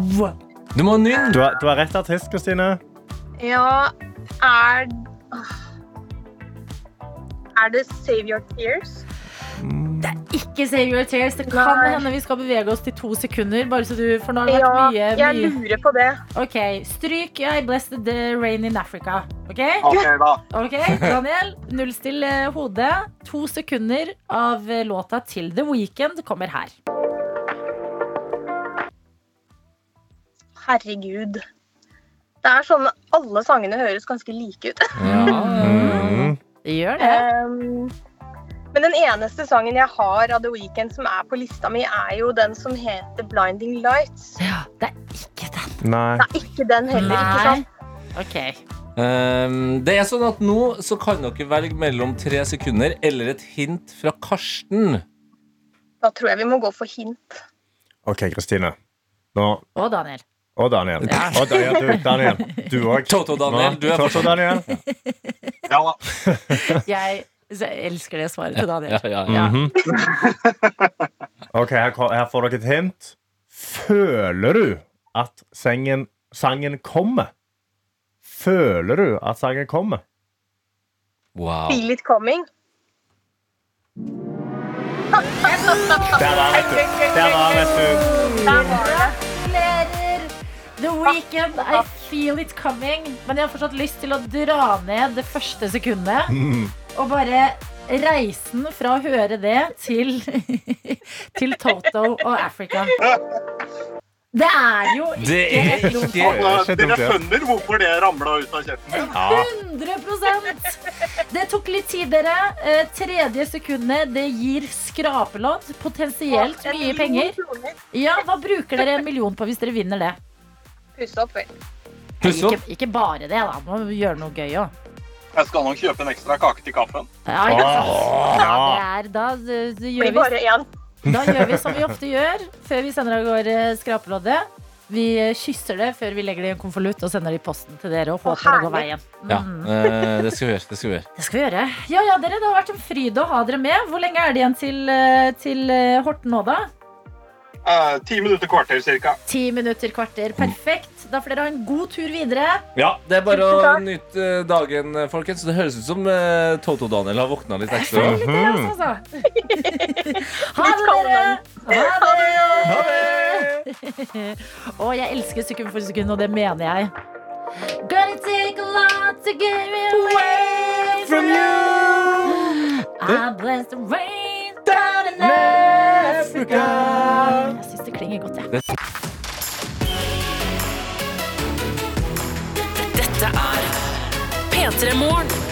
Du må nynne. Du har, du har rett artist, Kristine. Ja, er. Er det Save Your Tears? Mm, Ikke Save Your Tears. Det kan Nei. hende vi skal bevege oss til to sekunder. Bare så du, for nå har det vært Ja, mye, jeg lurer på det. Ok, Stryk I Blessed the Rain in Africa. Ok? okay da. Ok, Daniel, nullstill eh, hodet. To sekunder av eh, låta til The Weekend kommer her. Herregud. Det er sånn Alle sangene høres ganske like ut. Mm. Det gjør det. Um, men den eneste sangen jeg har av The Weeknd som er på lista mi, er jo den som heter 'Blinding Lights'. Ja, det er ikke den. Nei. Det er ikke den heller, ikke sant? Ok. Um, det er sånn at Nå så kan dere velge mellom tre sekunder eller et hint fra Karsten. Da tror jeg vi må gå for hint. OK, Kristine. Nå Og Daniel. Og Daniel. Ja. Og da, ja, du, Daniel. Du òg. Toto Daniel, du er Toto Daniel. Ja da. Jeg, jeg elsker det svaret til Daniel. Ja, ja, ja. Ja. Mhm. OK, her, her får dere et hint. Føler du at sengen, sangen kommer? Føler du at sangen kommer? Wow. Feel It Coming. Der var vet du. Der var vet du. Der var det. Gratulerer! The Weekend, I feel it coming. Men jeg har fortsatt lyst til å dra ned det første sekundet. Og bare reisen fra å høre det til, til Toto og Africa. Det er jo Det ikke er et ikke. Altså, dere skjønner hvorfor det ramla ut av kjeften min? Ja. 100 Det tok litt tid, dere. Eh, tredje sekundet, det gir skrapelodd. Potensielt mye penger. Ja, Hva bruker dere en million på hvis dere vinner det? Pusse opp, vel. Ikke, ikke bare det, da. Må gjøre noe gøy òg. Jeg skal nok kjøpe en ekstra kake til kaffen. Ja, ikke sant? Ja, ja. det er, da, det, det Blir gjør vi, bare én. da gjør vi som vi ofte gjør før vi sender av gårde skrapeloddet. Vi eh, kysser det før vi legger det i en konvolutt og sender det i posten til dere. og håper det går veien. Mm. Ja, det skal vi gjøre. Det skal vi gjøre. Det skal vi gjøre. Ja, ja, dere, Det har vært en fryd å ha dere med. Hvor lenge er det igjen til, eh, til eh, Horten nå, da? Eh, Ti minutter kvarter cirka. Ti minutter, kvarter. Perfekt. Da får dere ha en god tur videre. Ja, Det er bare å nyte eh, dagen, eh, folkens. Det høres ut som uh, Toto Daniel har våkna litt ekstra. Litt Mhm. altså. ha det, dere. Ha det. Ha det! Og jeg elsker sekund for sekund, og det mener jeg. Gonna take a lot to get me away from you. I bless the rain down in Africa. Jeg syns det klinger godt, jeg. Dette er P3 Morgen.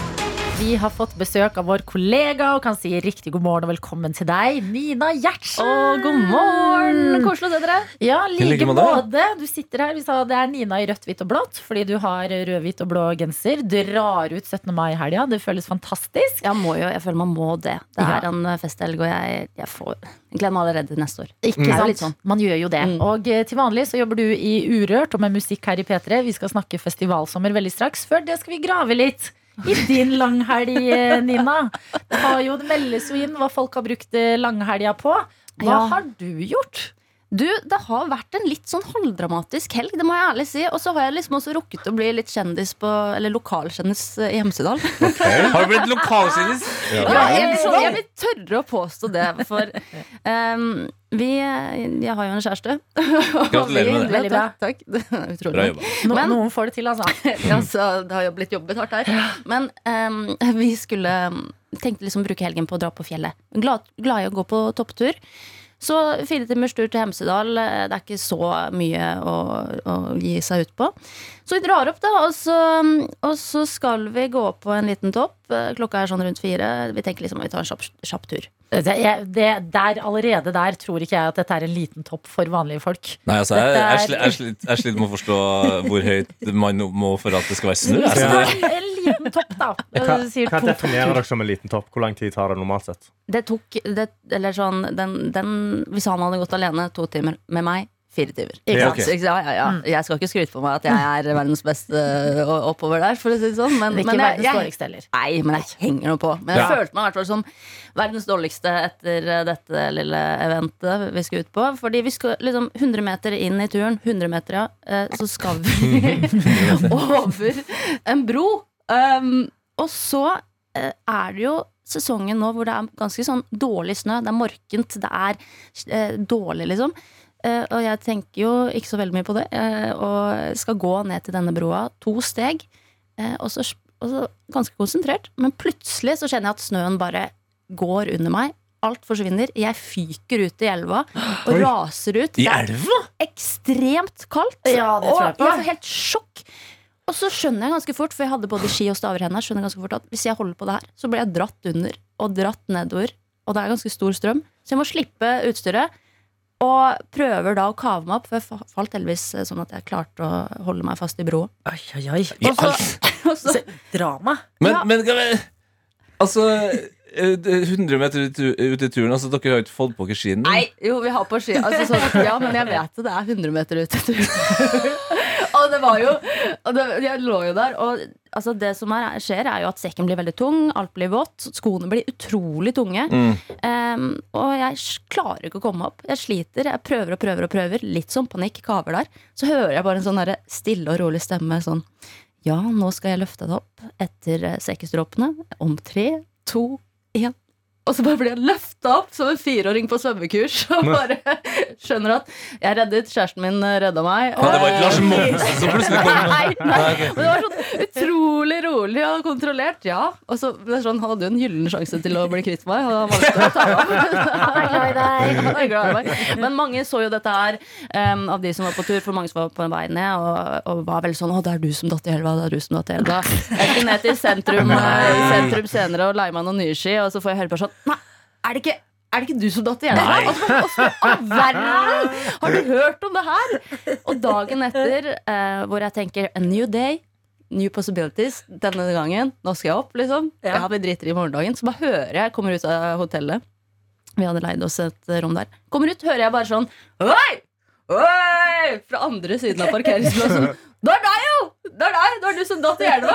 Vi har fått besøk av vår kollega og kan si riktig god morgen og velkommen til deg, Nina Gjertsen. Og god morgen! Koselig å se dere. Ja, like måte. Du sitter her. Vi sa det er Nina i rødt, hvitt og blått fordi du har rød, hvitt og blå genser. Drar ut 17. mai i helga. Det føles fantastisk. Jeg, må jo, jeg føler man må det. Det Ja. er en eh, festhelg, og jeg, jeg får gleder meg allerede til neste år. Ikke er sant? sånn. Man gjør jo det. Mm. Og eh, til vanlig så jobber du i Urørt og med musikk her i P3. Vi skal snakke festivalsommer veldig straks. Før det skal vi grave litt i din langhelg, eh, Nina. Det, har jo, det meldes jo inn hva folk har brukt eh, langhelga på. Hva Ja. har du gjort? Du, det har vært en litt sånn halvdramatisk helg, det må jeg ærlig si. Og så har jeg liksom også rukket å bli litt kjendis på Eller lokalkjendis eh, i Hemsedal. Har du blitt lokalkjendis? Ja, jeg, jeg vil tørre å påstå det, for um, vi Jeg har jo en kjæreste. Gratulerer med det. Veldig bra. Takk. takk. Utrolig. Bra jobba. No, Men- noen får det til, altså. altså. det har jo blitt jobbet hardt her. Men um, vi skulle tenkte liksom bruke helgen på å dra på fjellet. Glad, glad i å gå på topptur. Så fire timers tur til Hemsedal. eh, Det er ikke så mye å, å gi seg ut på. Så vi drar opp, da, og så, og så skal vi gå på en liten topp. Eh, Klokka er sånn rundt fire. Vi tenker liksom at vi tar en kjapp, kjapp tur. Det, jeg- det, der, allerede der tror ikke jeg at dette er en liten topp for vanlige folk. Nei, altså, jeg, er- jeg, jeg, sliter- jeg sliter med å forstå hvor høyt man må for at det skal være snø. Så Altså, det, liten topp, da. Hva, Jeg sier hva to definerer dere som en liten topp? Hvor lang tid tar det normalt sett? Det tok det, Eller sånn den, den, Hvis han hadde gått alene to timer med meg, fire timer. Ikke sant? ok. Så, ja, ja, ja. Jeg skal ikke skryte på meg at jeg er verdens beste øh, oppover der, for å si det sånn. Men, men jeg, jeg, nei, men jeg henger noe på. Men jeg Ja. følte meg i hvert fall som verdens dårligste etter øh, dette lille eventet vi skal ut på. Fordi vi skal liksom 100 meter inn i turen, 100 meter, ja, eh, så skal vi over en bro. Um, og så uh, er det jo sesongen nå hvor det er ganske sånn dårlig snø. Det er morkent, det er uh, dårlig, liksom. Uh, og jeg tenker jo ikke så veldig mye på det. Eh, og skal gå ned til denne broa to steg, eh, og, så, og så ganske konsentrert. Men plutselig så kjenner jeg at snøen bare går under meg. Alt forsvinner. Jeg fyker ut i elva og Oi. raser ut. I elva? ekstremt kaldt. Ja, det tror jeg og på. jeg får helt sjokk. Og så skjønner jeg ganske fort, for jeg hadde både ski og staver i skjønner jeg ganske fort at hvis jeg holder på det her, så blir jeg dratt under og dratt nedover. Og det er ganske stor strøm. Så jeg må slippe utstyret. Og prøver da å kave meg opp, for jeg falt heldigvis eh, sånn at jeg klarte å holde meg fast i broa. Oi, oi, oi. I Og så- og så- Se, Drama. Men, Ja. men vi- Altså eh, det er 100 meter ut i turen, altså dere har ikke fått på dere skiene? Nei, jo, vi har på ski. Altså, så, ja, men jeg vet det. Det er 100 meter ut. Og det var jo og det, Jeg lå jo der, og altså, det som er, skjer, er jo at sekken blir veldig tung, alt blir vått, skoene blir utrolig tunge. Mm. Um, og jeg klarer ikke å komme opp. Jeg sliter. Jeg prøver og prøver og prøver. Litt sånn panikk, kaver der. Så hører jeg bare en sånn stille og rolig stemme sånn Ja, nå skal jeg løfte deg opp etter eh, sekkestråpene. Om tre, to, én. Og så bare blir jeg løfta opp som en fireåring på svømmekurs. Og bare skjønner at jeg reddet, kjæresten min redda meg. Ja, det var ikke Lars Monsen som plutselig kom? Nei, nei. Men det var sånn utrolig rolig og kontrollert, ja. Og så, det er sånn, hadde jo en gyllen sjanse til å bli kvitt meg, og han valgte å ta av. Han er glad i deg. Er glad i meg. Men mange så jo dette her um, av de som var på tur, for mange som var på vei ned, og, og var veldig sånn 'Å, det er du som datt i elva', det er du som datt i elva. Jeg gikk ned til sentrum, eh, sentrum senere og leie meg noen nye ski, og så får jeg høre på sånn Nei, er det ikke er det ikke du som datt i elva? Nei. Og så bare, «Åssen i all verden har du hørt om det her? Og dagen etter, eh, hvor jeg tenker a new day, new possibilities, denne gangen, nå skal jeg opp, liksom. Ja. Jeg driter i morgendagen. Så bare hører jeg, kommer ut av hotellet. Vi hadde leid oss et rom der. Kommer ut, hører jeg bare sånn Oi! Oi! Fra andre siden av parkeringsplassen. Det er deg! Det er deg! Det er du som datt i elva.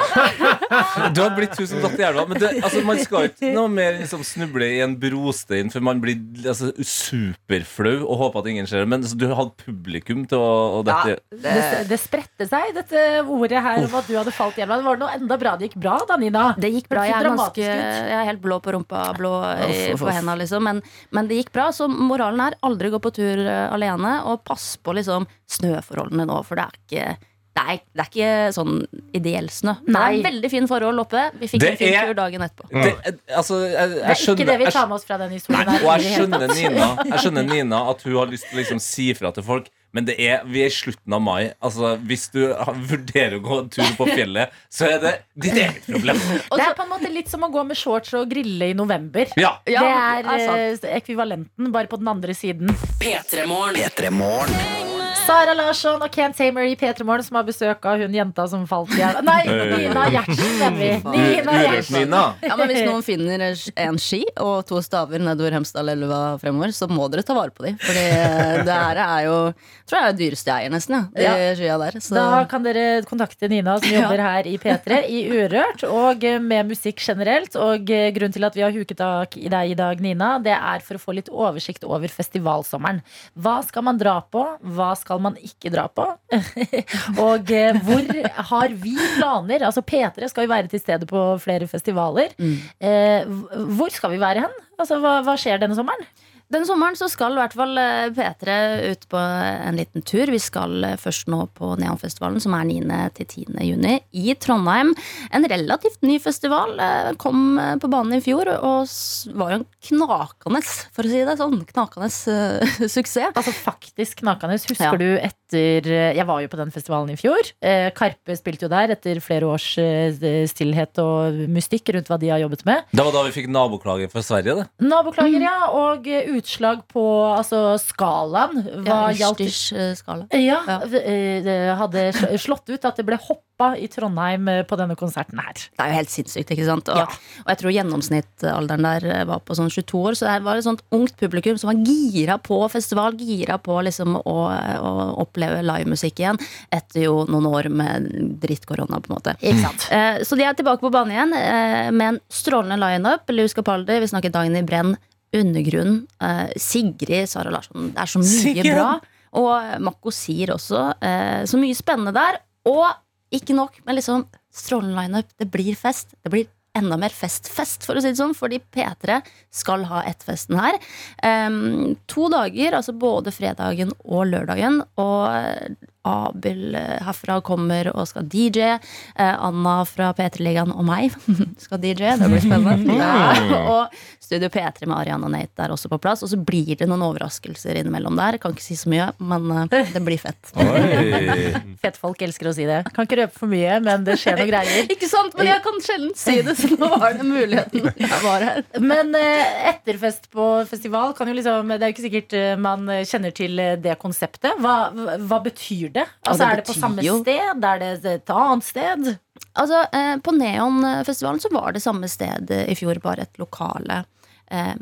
Du har blitt hun som datt i elva. Men det, altså, man skal ikke noe mer liksom, snuble i en brostein før man blir altså, superflau og håper at ingen ser det. Men altså, du hadde publikum til å, og dette Det, det spredte seg, dette ordet her om at du hadde falt i elva. Det var noe enda bra det gikk bra, da, Nina. Det gikk bra. Jeg er, ganske, jeg er helt blå på rumpa, blå i, på hendene, liksom. Men, men det gikk bra. Så moralen er aldri gå på tur eh, alene, og pass på liksom snøforholdene nå, for det er ikke det er, det er ikke sånn ideell snø. Det er veldig fin forhold oppe. Vi fikk Det en fin er- tur dagen etterpå. det, altså, jeg, jeg, Det er ikke det vi tar med oss fra den historien. Nei, og jeg skjønner. Nina, jeg skjønner Nina at hun har lyst til å liksom si fra til folk. Men det er, vi er i slutten av mai. Altså, hvis du vurderer å gå en tur på fjellet, så er det ditt eget problem. Og Det er på en måte litt som å gå med shorts og grille i november. Ja, Ja, det er er eh, ekvivalenten, bare på den andre siden. P3morgen. P3 Morgen. Sara Larsson og Ken Tamer i P3 Morgen som har besøk av hun jenta som falt i hjel. Nei, Nina Gjertsen, mener vi. Nina Gjertsen. Ja, men Hvis noen finner en ski og to staver nedover Hemsedalelva fremover, så må dere ta vare på dem. For det her er jo tror jeg er det dyreste jeg eier, nesten. Ja, de Ja. skia der. Så. Da kan dere kontakte Nina som jobber her i P3 i Urørt, og eh, med musikk generelt. Og eh, grunnen til at vi har huket tak i deg i dag, Nina, det er for å få litt oversikt over festivalsommeren. Hva skal man dra på? Hva skal man ikke dra på? og eh, hvor har vi planer? Altså P3 skal jo være til stede på flere festivaler. Mm. Eh, hvor skal vi være hen? Altså, hva, hva skjer denne sommeren? Denne sommeren så skal i hvert fall eh, P3 ut på en liten tur. Vi skal eh, først nå på Neonfestivalen, som er 9. til 10. juni i Trondheim. En relativt ny festival. eh, Kom på banen i fjor og var jo en knakende, for å si det sånn, knakende suksess. Altså faktisk knakende. Husker Ja. du etter Jeg var jo på den festivalen i fjor. Eh, Karpe spilte jo der etter flere års eh, stillhet og mystikk rundt hva de har jobbet med. Det var da vi fikk naboklager fra Sverige. Det. Naboklager, ja. Og eh, utslag på altså, skalaen. Hva Ja, gjaldt Utstyrsskala. ja, Ja. eh, det hadde slått ut at det ble hoppa i Trondheim eh, på denne konserten her. Det er jo helt sinnssykt, ikke sant? Og, Ja. og jeg tror gjennomsnittalderen der eh, var på sånn 22 år, så det var et sånt ungt publikum som var gira på festival, gira på liksom å, å oppleve livemusikk igjen, etter jo noen år med drittkorona, på en måte. Ikke sant? Eh, Så de er tilbake på banen igjen eh, med en strålende lineup. Luz Capaldi, vi snakker Dagny Brenn, Undergrunn, eh, Sigrid, Sara Larsson. Det er så mye Sigrid! bra. Og Mako Sir også. Så mye spennende der. Og ikke nok, men liksom strålende lineup. Det blir fest. Det blir enda mer fest-fest, for å si det sånn, fordi P3 skal ha ett-festen her. Um, to dager, altså både fredagen og lørdagen, og Abel eh, herfra kommer og skal DJ. Eh, Anna fra P3-ligaen og meg skal DJ. Det blir spennende. Ja. Og Studio P3 med Ariana og Nate er også på plass. Og så blir det noen overraskelser innimellom der. Kan ikke si så mye, men eh, det blir fett. Fett folk elsker å si det. Kan ikke røpe for mye, men det skjer noen greier. Ikke sant? Men jeg kan sjelden si det, så nå var det muligheten. Jeg var her. Men eh, etterfest på festival kan jo liksom Det er jo ikke sikkert eh, man kjenner til det konseptet. Hva, hva- betyr det? Altså, det er det på samme jo- sted? Er det et annet sted? Altså, eh, På Neonfestivalen så var det samme sted i fjor, bare et lokale. Eh,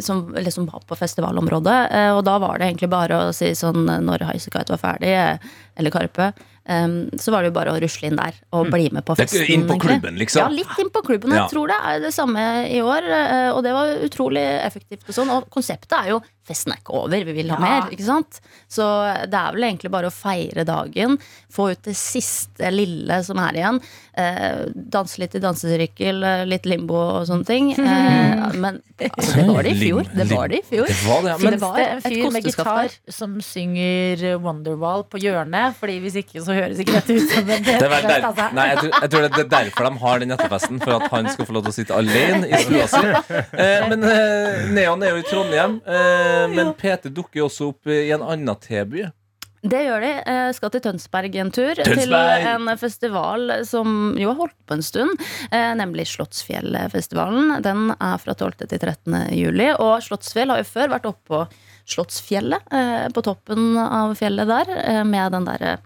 som, eller som var på festivalområdet. Eh, og da var det egentlig bare å si sånn eh, når Highasakite var ferdig, eller Karpe, så var det jo bare å rusle inn der og bli med på festen. inn på klubben, liksom. Ja, litt inn på klubben. Ja. Jeg tror det er det samme i år, og det var utrolig effektivt. Og sånn, og konseptet er jo festen er ikke over, vi vil ha Ja. mer. ikke sant? Så det er vel egentlig bare å feire dagen, få ut det siste lille som er igjen. Eh, danse litt i dansesirkel, eh, litt limbo og sånne ting. Eh, men det var det i fjor. Det var det i fjor. Det var det, ja. Men det var det en fyr med gitar som synger Wonderwall på hjørnet. Fordi hvis ikke så høres ikke dette ut som en del. altså. nei, jeg, tror, jeg tror det er derfor de har den etterfesten. For at han skal få lov til å sitte alene i stua si. Eh, men eh, Neon er jo i Trondheim. Eh, men PT dukker jo også opp i en annen T-by. Det gjør de. Jeg skal til Tønsberg en tur. Til en festival som jo har holdt på en stund, eh, nemlig Slottsfjellfestivalen. Den er fra 12. til 13. juli. Og Slottsfjell har jo før vært oppå Slottsfjellet, eh, på toppen av fjellet der, eh, med den der, eh,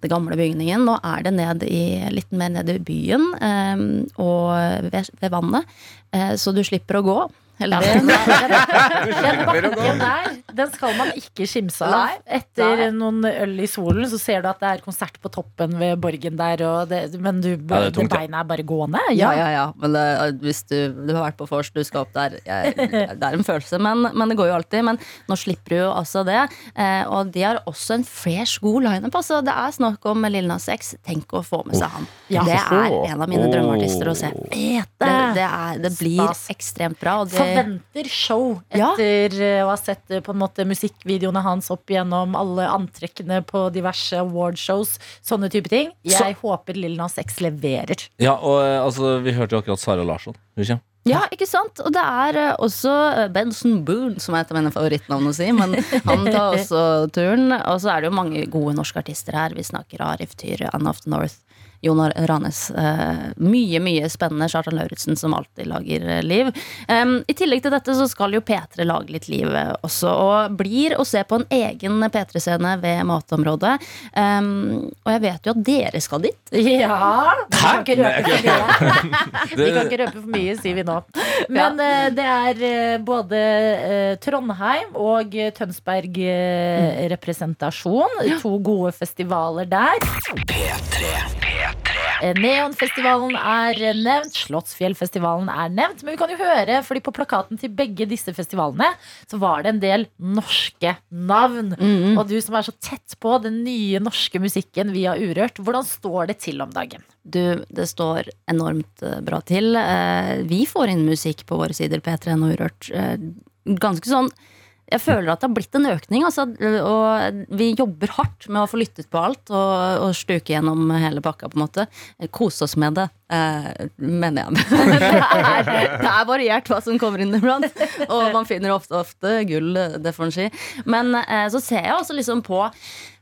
den gamle bygningen. Nå er det ned i, litt mer ned i byen eh, og ved, ved vannet, eh, så du slipper å gå. Ja, Heldig. Den bakken der, den skal man ikke skimse av. Etter Nei. noen øl i solen så ser du at det er konsert på toppen ved borgen der, og det, men du, det er det, tungt, beina er bare gående. Ja, ja, ja. Men det, hvis du, du har vært på vors, du skal opp der. Jeg, det er en følelse, men, men det går jo alltid. Men nå slipper du jo altså det. Eh, og de har også en fresh, god lineup. Altså, det er snakk om Lil Nas X. Tenk å få med seg han. Ja. Det er en av mine drømmeartister å se. Det, det. det, er, det blir Stas. ekstremt bra. Og det, Forventer show etter ja. å ha sett eh, på en måte musikkvideoene hans opp igjennom alle antrekkene på diverse awardshows. Sånne type ting. Jeg håper Lil Nas X leverer. Ja, og eh, altså, vi hørte jo akkurat Sara Larsson. Hun. Ja, ikke sant? Og det er eh, også eh, Benson Boone, som er et av mine favorittnavn å si. Men han tar også turen. Og så er det jo mange gode norske artister her. Vi snakker Arif Tyr, Anne of the North, Jonar Ranes. Eh, mye, mye spennende. Kjartan Lauritzen, som alltid lager eh, liv. I tillegg til dette så skal jo P3 lage litt liv eh, også, og blir å se på en egen P3-scene ved matområdet. Og jeg vet jo at dere skal dit. Ja! Vi kan ikke røpe for mye. Vi kan ikke røpe for mye, sier vi nå. Men det er både Trondheim og Tønsberg eh, representasjon. To gode festivaler der. Eh, Neonfestivalen er eh, nevnt, Slottsfjellfestivalen er nevnt. Men vi kan jo høre, fordi på plakaten til begge disse festivalene så var det en del norske navn. Og du som er så tett på den nye norske musikken via Urørt, hvordan står det til om dagen? Du, det står enormt eh, bra til. Eh, Vi får inn musikk på våre sider, P3 og Urørt. eh, Ganske sånn jeg føler at det har blitt en økning. Altså, og vi jobber hardt med å få lyttet på alt og, og stuke gjennom hele pakka. på en måte Kose oss med det, eh, mener jeg. det, er, det er variert hva som kommer inn iblant. Og man finner ofte, ofte gull, det får en si. Men eh, så ser jeg også liksom på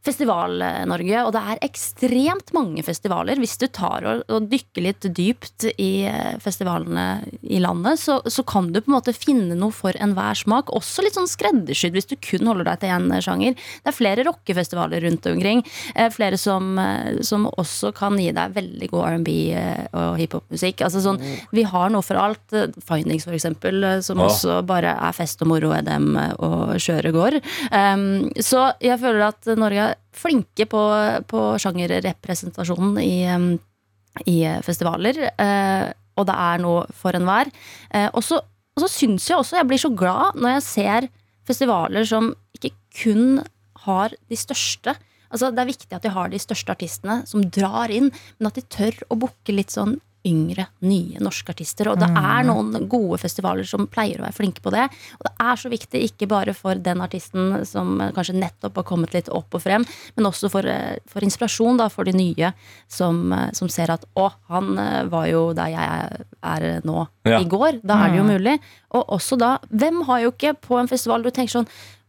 Festival-Norge, og det er ekstremt mange festivaler. Hvis du tar og, og dykker litt dypt i eh, festivalene i landet, så, så kan du på en måte finne noe for enhver smak. Også litt sånn skreddersydd hvis du kun holder deg til én sjanger. Det er flere rockefestivaler rundt omkring. Eh, flere som, eh, som også kan gi deg veldig god R&B og hiphop-musikk. Altså sånn, vi har noe for alt. Findings, for eksempel, som Ja. også bare er fest og moro, EDM og kjøre går. Um, så jeg føler at Norge flinke på, på sjangerrepresentasjonen i, i festivaler. eh, og det er noe for enhver. Eh, og så og så syns jeg også jeg blir så glad når jeg ser festivaler som ikke kun har de største. Altså Det er viktig at de har de største artistene som drar inn, men at de tør å booke litt sånn yngre, nye norske artister. Og det er noen gode festivaler som pleier å være flinke på det. Og det er så viktig, ikke bare for den artisten som kanskje nettopp har kommet litt opp og frem, men også for, eh, for inspirasjon da, for de nye som, eh, som ser at å, han eh, var jo der jeg er nå Ja. i går. Da er det jo mulig. Og også da, hvem har jo ikke på en festival du tenker sånn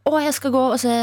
å, jeg skal gå og se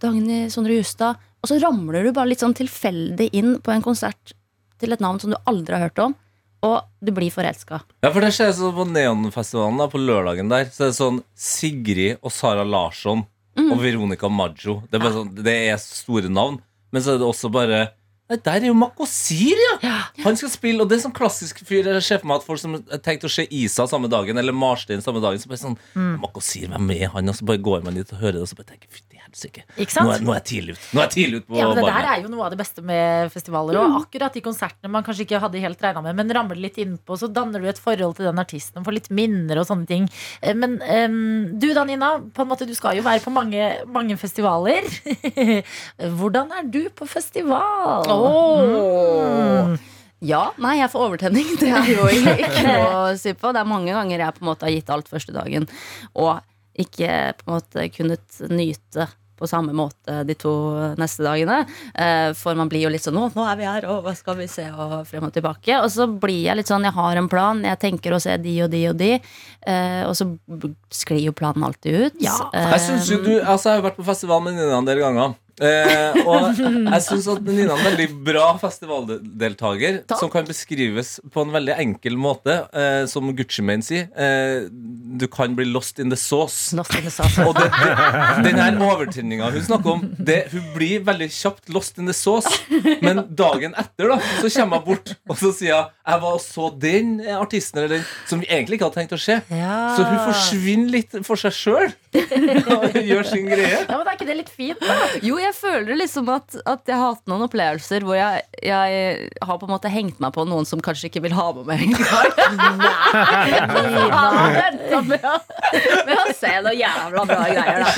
Dagny Sondre Justad. Og så ramler du bare litt sånn tilfeldig inn på en konsert til et navn som du aldri har hørt om, og du blir forelska. Ja, for det skjer sånn på Neonfestivalen da, på lørdagen der. Så det er sånn Sigrid og Sara Larsson Mm. og Veronica Maggio. Det er, bare sånn, det er store navn. Men så er det også bare Nei, der er jo Makosir, ja! Han skal spille, og det er sånn klassisk fyr. Jeg ser for meg at folk som tenkte å se Isa samme dagen, eller Marstein samme dagen, så bare sånn Mm. Makosir, hvem er han? Og så bare går man dit og hører det, og så bare tenker fytti helsike. Nå, er- nå er jeg tidlig ut. Nå er jeg tidlig ut på Ja, men Det der er jo noe av det beste med festivaler. Og akkurat de konsertene man kanskje ikke hadde helt regna med, men rammer litt innpå, så danner du et forhold til den artisten, og får litt minner og sånne ting. Eh, Men um, du da, Nina, på en måte, du skal jo være på mange, mange festivaler. Hvordan er du på festival? Mm. Ja, nei, jeg får overtenning. Det er jo ikke noe å si på. Det er mange ganger jeg på en måte har gitt alt første dagen, og ikke på en måte kunnet nyte på samme måte de to neste dagene. Eh, For man blir jo litt sånn Nå, nå er vi her, og hva skal vi se? Og frem og tilbake. Og så blir jeg litt sånn Jeg har en plan. Jeg tenker å se de og de og de. Eh, Og så sklir jo planen alltid ut. Ja. Jeg synes jo du, altså jeg har jo vært på festival med Nina en del ganger. Eh, og jeg syns at Nina er en veldig bra festivaldeltaker som kan beskrives på en veldig enkel måte. Eh, som Gucci Mane sier. Eh, du kan bli lost in the sauce. Lost in the sauce. Og det, det, den her overtenninga hun snakker om, det, hun blir veldig kjapt lost in the sauce. Men dagen etter da så kommer hun bort og så sier hun, jeg var og så den artisten eller den som vi egentlig ikke hadde tenkt å se. Så hun forsvinner litt for seg sjøl og gjør sin greie. Ja, men Er ikke det litt fint? da? Jo, jeg føler liksom at, at jeg har hatt noen opplevelser hvor jeg, jeg har på en måte hengt meg på noen som kanskje ikke vil ha med meg engang. Nei! å- med å se noen jævla bra greier, da.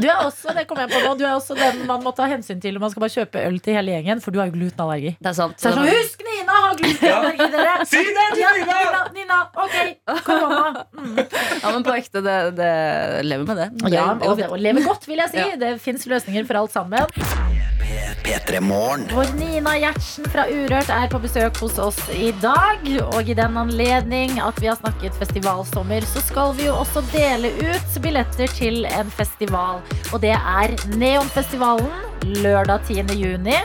Du er også det kom jeg på nå, du er også den man må ta hensyn til når man skal bare kjøpe øl til hele gjengen, for du har jo glutenallergi. Det er sant. Så så sånn, Husk Nina har glutenallergi, dere! Si det til Ja, Nina! Nina! Nina, ok, korona. Ja, men på ekte, det, det lever med det. det Ja, og, og lever godt, vil jeg si. Ja. Det fins løsninger for alt sammen. P3 Vår Nina Gjertsen fra Urørt er på besøk hos oss i dag. Og i den anledning at vi har snakket festivalsommer, så skal vi jo også dele ut billetter til en festival. Og det er Neonfestivalen lørdag 10. juni.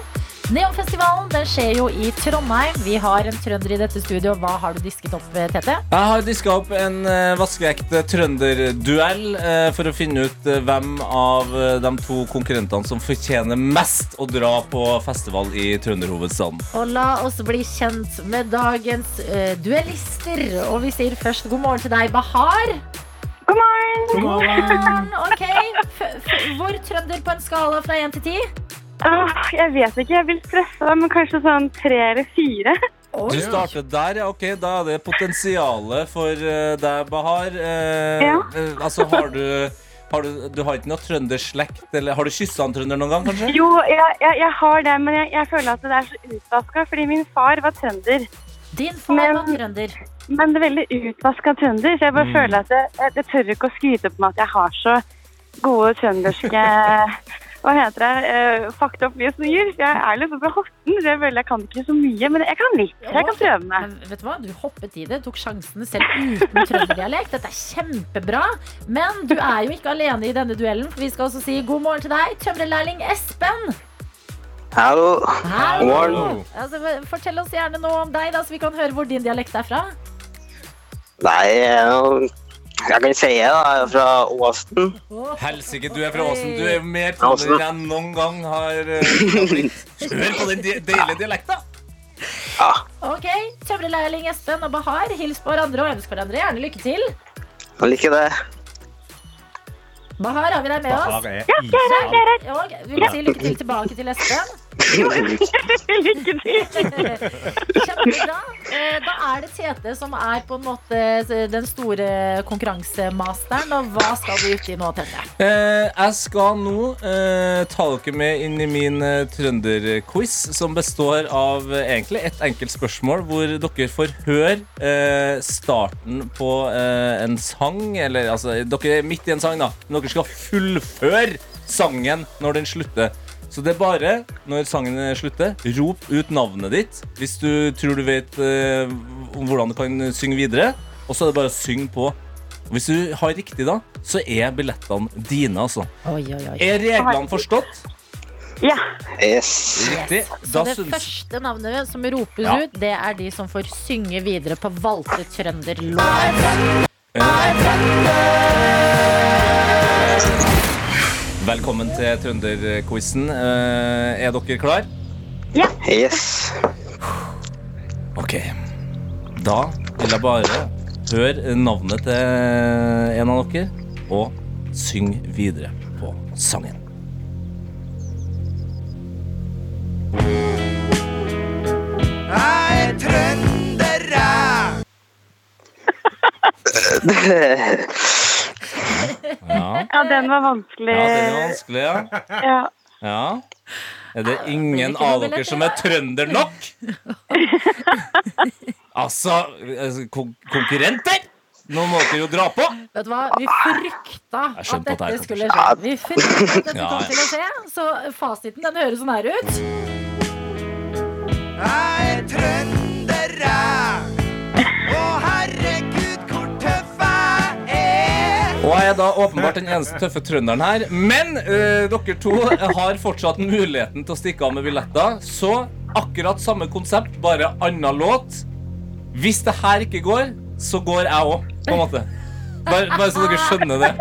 Neonfestivalen den skjer jo i Trondheim. Vi har en trønder i dette studio. Hva har du disket opp, Tete? Jeg har diska opp en eh, vaskeekte trønderduell eh, for å finne ut eh, hvem av eh, de to konkurrentene som fortjener mest å dra på festival i trønderhovedstaden. Og la oss bli kjent med dagens eh, duellister. Og vi sier først god morgen til deg, Bahar. God morgen! God morgen. Ok, f f Hvor trønder på en skala fra 1 til 10? Åh, jeg vet ikke, jeg vil stresse deg, men kanskje sånn tre eller fire. Du startet der, ja. Ok, da er det potensialet for eh, deg, Bahar. Eh, Ja. eh, altså, har du har du, du har ikke noe trønderslekt? Eller har du kyssa en trønder noen gang, kanskje? Jo, jeg, jeg, jeg har det, men jeg, jeg føler at det er så utvaska, fordi min far var trønder. Din far Men- var trønder. Men det er veldig utvaska trønder, så jeg bare føler at jeg, jeg, jeg tør ikke å skryte på meg at jeg har så gode trønderske hva heter det, uh, faktaopplysninger. Jeg er liksom fra Horten, så jeg føler jeg kan ikke så mye, men jeg kan litt. Jeg kan prøve meg. Men vet du hva? Du hoppet i det, tok sjansene selv uten trønderdialekt. Dette er kjempebra. Men du er jo ikke alene i denne duellen, for vi skal også si god morgen til deg, tømrerlærling Espen. Hallo. God morgen. Altså, fortell oss gjerne noe om deg, da, så vi kan høre hvor din dialekt er fra. Nei, jeg kan si det, da. Jeg er fra Åsen. Helsike, du er fra Åsen. Du er mer trønder enn jeg noen gang har eh. Hør på den deilige dialekta! Ok, Tømrerlærling Espen og Bahar, hils på hverandre og ønsk hverandre gjerne lykke til. Jeg liker det. Bahar, har vi deg med oss? Er Ja, vi vil si lykke til tilbake til Espen. Lykke til. Kjempebra. Eh, Da er det Tete som er på en måte den store konkurransemasteren. Og hva skal du ut i nå, Tete? Eh, jeg skal nå eh, ta dere med inn i min eh, trønderquiz, som består av eh, egentlig ett enkelt spørsmål, hvor dere får høre eh, starten på eh, en sang. Eller altså, dere er midt i en sang, da. Men dere skal fullføre sangen når den slutter. Så det er bare når sangen slutter, rop ut navnet ditt hvis du tror du vet eh, hvordan du kan synge videre. Og så er det bare å synge på. Hvis du har riktig, da, så er billettene dine, altså. Oi, oi, oi. Er reglene forstått? Ja. Yes. Riktig. Så Da det syns første navnet som ropes Ja. ut, det er de som får synge videre på valgte trønderlåt. Velkommen til trønderquizen. Eh, er dere klar? Yes. Ok. Da vil jeg bare høre navnet til en av dere, og syng videre på sangen. Jeg er trønder, jeg. Ja, Ja, den var vanskelig. ja den var vanskelig, ja. Ja. ja. Er det ingen av dere som er trønder nok? Altså, altså, konkurrenter! Nå må dere jo dra på! Vet du hva? Vi frykta at dette at skulle skje. Vi frykta at dette kom til å skje. Så fasiten den høres sånn her ut. Jeg er trønder, Og jeg er da åpenbart den eneste tøffe trønderen her. Men øh, dere to har fortsatt muligheten til å stikke av med billetter. Så akkurat samme konsept, bare anna låt. Hvis det her ikke går, så går jeg òg, på en måte. Bare, bare så dere skjønner det.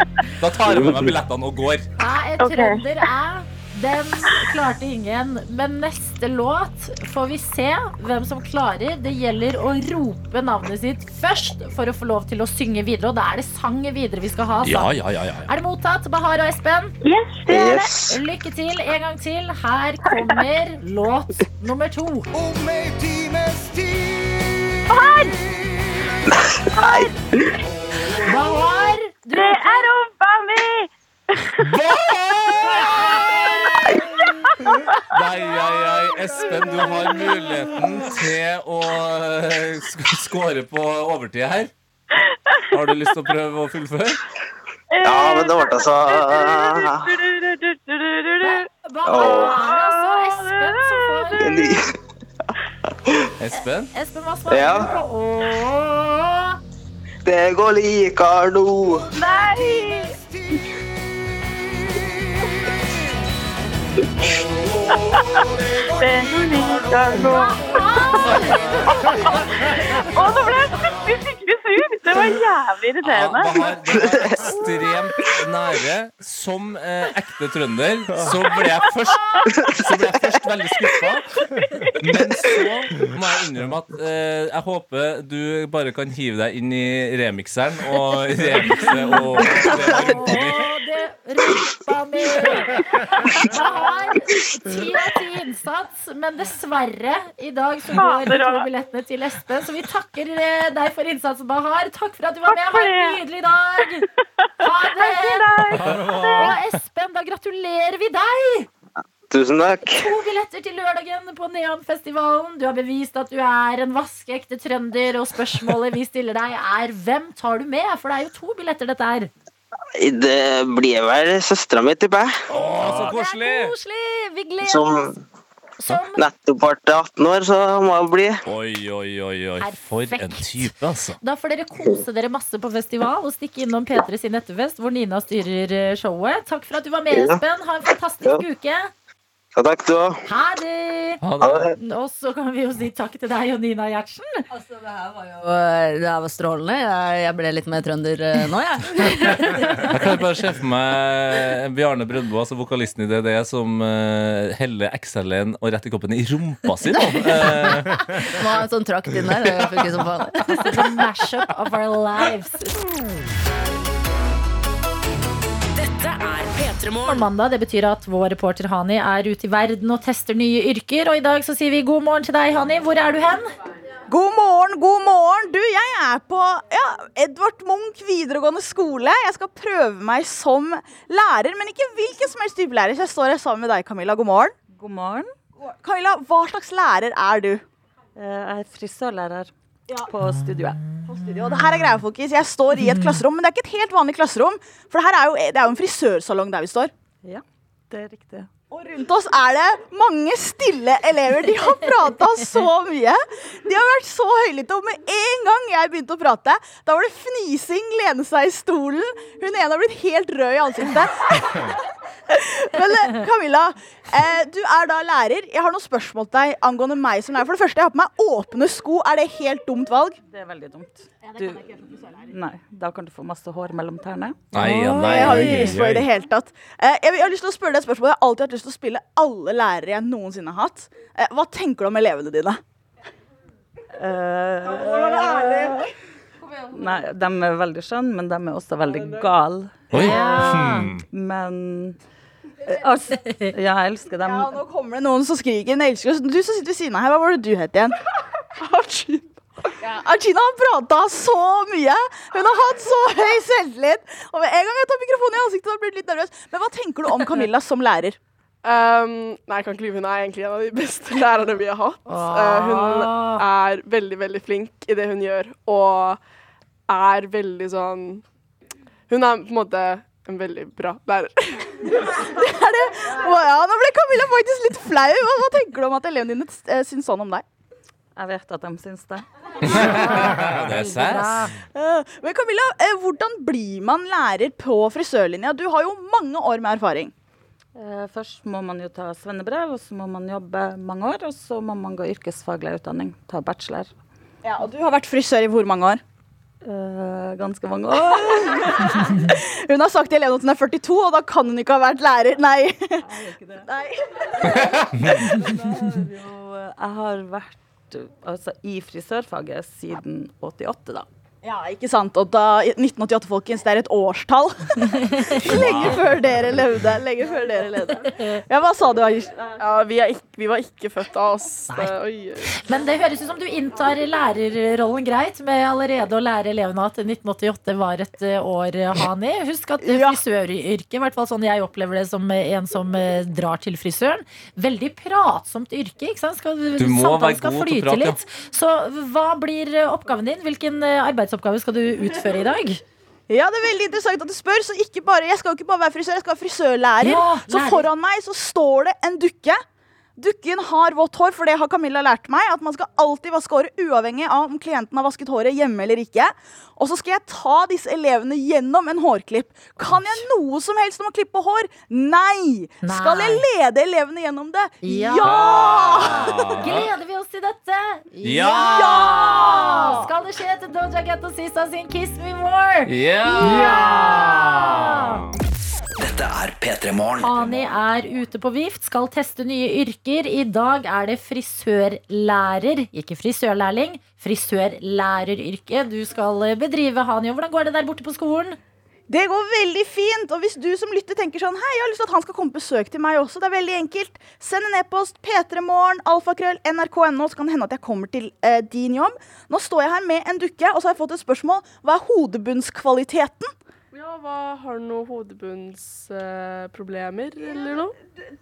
Da tar jeg med meg billettene og går. Jeg er trønder, jeg. Den klarte ingen. Men neste låt får vi se hvem som klarer. Det gjelder å rope navnet sitt først for å få lov til å synge videre. Og da er det sang videre vi skal ha. Ja, ja, ja, ja. Er det mottatt, Bahar og Espen? Yes, det er det. Yes. Lykke til en gang til. Her kommer låt nummer to. Om ei times tid. Bahar, du Det er rumpa mi! Nei, nei, nei. Espen, du har muligheten til å sk- score på overtid her. Har du lyst til å prøve å fullføre? Ja, men det ble altså Bahar, er Espen som får Espen? Espen, hva svarer Ja. du på? Åh. Det går likar nå. Nei! Det går likar nå. Å, nå ble jeg skikkelig, skikkelig sur! Det var jævlig Ja, det, var, det var ekstremt nære. Som eh, ekte trønder så ble jeg først Så ble jeg først veldig skuffa. Men så må jeg innrømme at eh, jeg håper du bare kan hive deg inn i remixeren og remikse og og det rumpa mi. Bahar, ti av ti innsats, men dessverre, i dag så går de to billettene til Espen. Så vi takker eh, deg for innsatsen, Bahar. Takk for at du var med. Ha en nydelig dag. Ha det. Og Espen, da gratulerer vi deg. Tusen takk. To billetter til lørdagen på Neonfestivalen. Du har bevist at du er en vaskeekte trønder, og spørsmålet vi stiller deg, er hvem tar du med? For det er jo to billetter, dette er. Det blir vel søstera mi, tipper jeg. Å, så koselig! Koselig! Vi gleder Som oss. Som nettopp ble 18 år, så må jeg bli. Oi, oi, oi, oi. For en type, altså. Da får dere kose dere masse på festival og stikke innom P3 sin etterfest, hvor Nina styrer eh, showet. Takk for at du var med, Espen. Ha en fantastisk uke. Ja, takk, du òg. Ha det! Og så kan vi jo si takk til deg og Nina Gjertsen. Altså, det her var jo det her var strålende. Jeg, jeg ble litt mer trønder eh, nå, jeg. Jeg kan bare se for meg Bjarne Brøndbo, altså vokalisten i DDE, som uh, heller XL-en og rett i koppen i rumpa si. nå. Må ha en sånn trakt inn der. Det funker som faen. The mashup of our lives. Dette er P3 mandag, det betyr at vår reporter Hani er ute i verden og tester nye yrker. Og i dag så sier vi god morgen til deg, Hani. Hvor er du hen? God morgen, god morgen. Du, jeg er på ja, Edvard Munch videregående skole. Jeg skal prøve meg som lærer, men ikke hvilken som helst type lærer. Så jeg står her sammen med deg, Camilla. God morgen. God morgen. Camilla, hva slags lærer er du? Jeg er frisørlærer på studioet. På studio. Og det her er greia, folkens. Jeg står i et klasserom, men det er ikke et helt vanlig klasserom. For det her er jo, det er jo en frisørsalong der vi står. Ja, det er riktig. Og rundt oss er det mange stille elever. De har prata så mye. De har vært så høylytte. Og med en gang jeg begynte å prate, da var det fnising, lene seg i stolen. Hun ene har blitt helt rød i ansiktet. Men eh, Camilla, eh, du er da lærer. Jeg har noen spørsmål til deg angående meg som lærer. For det første, jeg har på meg åpne sko. Er det helt dumt valg? Det er veldig dumt. Du, nei, da kan du få masse hår mellom tærne. Nei, ja, nei, jeg har ikke lyst på i det hele tatt. Eh, jeg, jeg har lyst til å spørre deg et spørsmål. Jeg har alltid hatt lyst til å spille alle lærere jeg noensinne har hatt. Eh, hva tenker du om elevene dine? Eh, nei, de er veldig skjønne, men de er også veldig gale. Oi. Hmm. Men eh, altså, ja, jeg elsker dem. Ja, nå kommer det noen som skriker. Jeg elsker. Du som sitter ved siden av her, hva var det du het igjen? Archina. Archina har prata så mye. Hun har hatt så høy selvtillit. Og med en gang jeg tar mikrofonen i ansiktet, da blir jeg litt nervøs. Men hva tenker du om Camilla som lærer? Um, nei, jeg kan ikke lyve. Hun er egentlig en av de beste lærerne vi har hatt. Uh, hun er veldig, veldig flink i det hun gjør, og er veldig sånn Hun er på en måte en veldig bra lærer. Det er det. Å ja, nå ble Camilla faktisk litt flau. Hva, hva tenker du om at elevene dine eh, syns sånn om deg? Jeg vet at de syns det. Det er sass. Eh, Men Camilla, eh, hvordan blir man lærer på frisørlinja? Du har jo mange år med erfaring. Eh, Først må man jo ta svennebrev, og så må man jobbe mange år. Og så må man gå yrkesfaglig utdanning, ta bachelor. Ja, og du har vært frisør i hvor mange år? Eh, ganske mange år. Hun har sagt til elevene at hun er 42, og da kan hun ikke ha vært lærer. Nei. Jeg har vært altså, i frisørfaget siden 88, da. Ja, ikke sant. Og da 1988, folkens, det er et årstall. lenge før dere levde. Lenge før dere levde. Ja, hva sa du, Aish? Ja, vi, ikke, vi var ikke født av oss. Det, oi, oi. Men det høres ut som du inntar lærerrollen greit med allerede å lære elevene at 1988 var et eh, år, Hani. Husk at frisøryrket, i hvert fall sånn jeg opplever det som en som eh, drar til frisøren, veldig pratsomt yrke. ikke sant? Skal, Du må være god til å prate, litt. Så hva blir eh, oppgaven din? Hvilken eh, arbeidsoppgave skal du utføre i dag? Ja, det er veldig interessant at du spør. Så ikke bare, jeg skal jo ikke bare være frisør, jeg skal være frisørlærer. Ja, så foran meg så står det en dukke. Dukken har vått hår, for det har Camilla lært meg. At man skal alltid vaske håret, uavhengig av om klienten har vasket håret hjemme eller ikke. Og så skal jeg ta disse elevene gjennom en hårklipp. Kan jeg noe som helst om å klippe hår? Nei! Nei. Skal jeg lede elevene gjennom det? Ja! Gleder vi oss til dette? Ja! Skal det skje til Doja Cat og Sista sin Kiss Me More? Dette er P3 Morgen. Hani er ute på vift, skal teste nye yrker. I dag er det frisørlærer, ikke frisørlærling. frisørlæreryrket du skal bedrive, Hani. Hvordan går det der borte på skolen? Det går veldig fint. Og hvis du som lytter tenker sånn Hei, jeg har lyst til at han skal komme på besøk til meg også. Det er veldig enkelt. Send en e-post. P3morgen, alfakrøll, nrk.no. Så kan det hende at jeg kommer til eh, din jobb. Nå står jeg her med en dukke, og så har jeg fått et spørsmål. Hva er hodebunnskvaliteten? Hva Har du noen hodebunnsproblemer eller noe?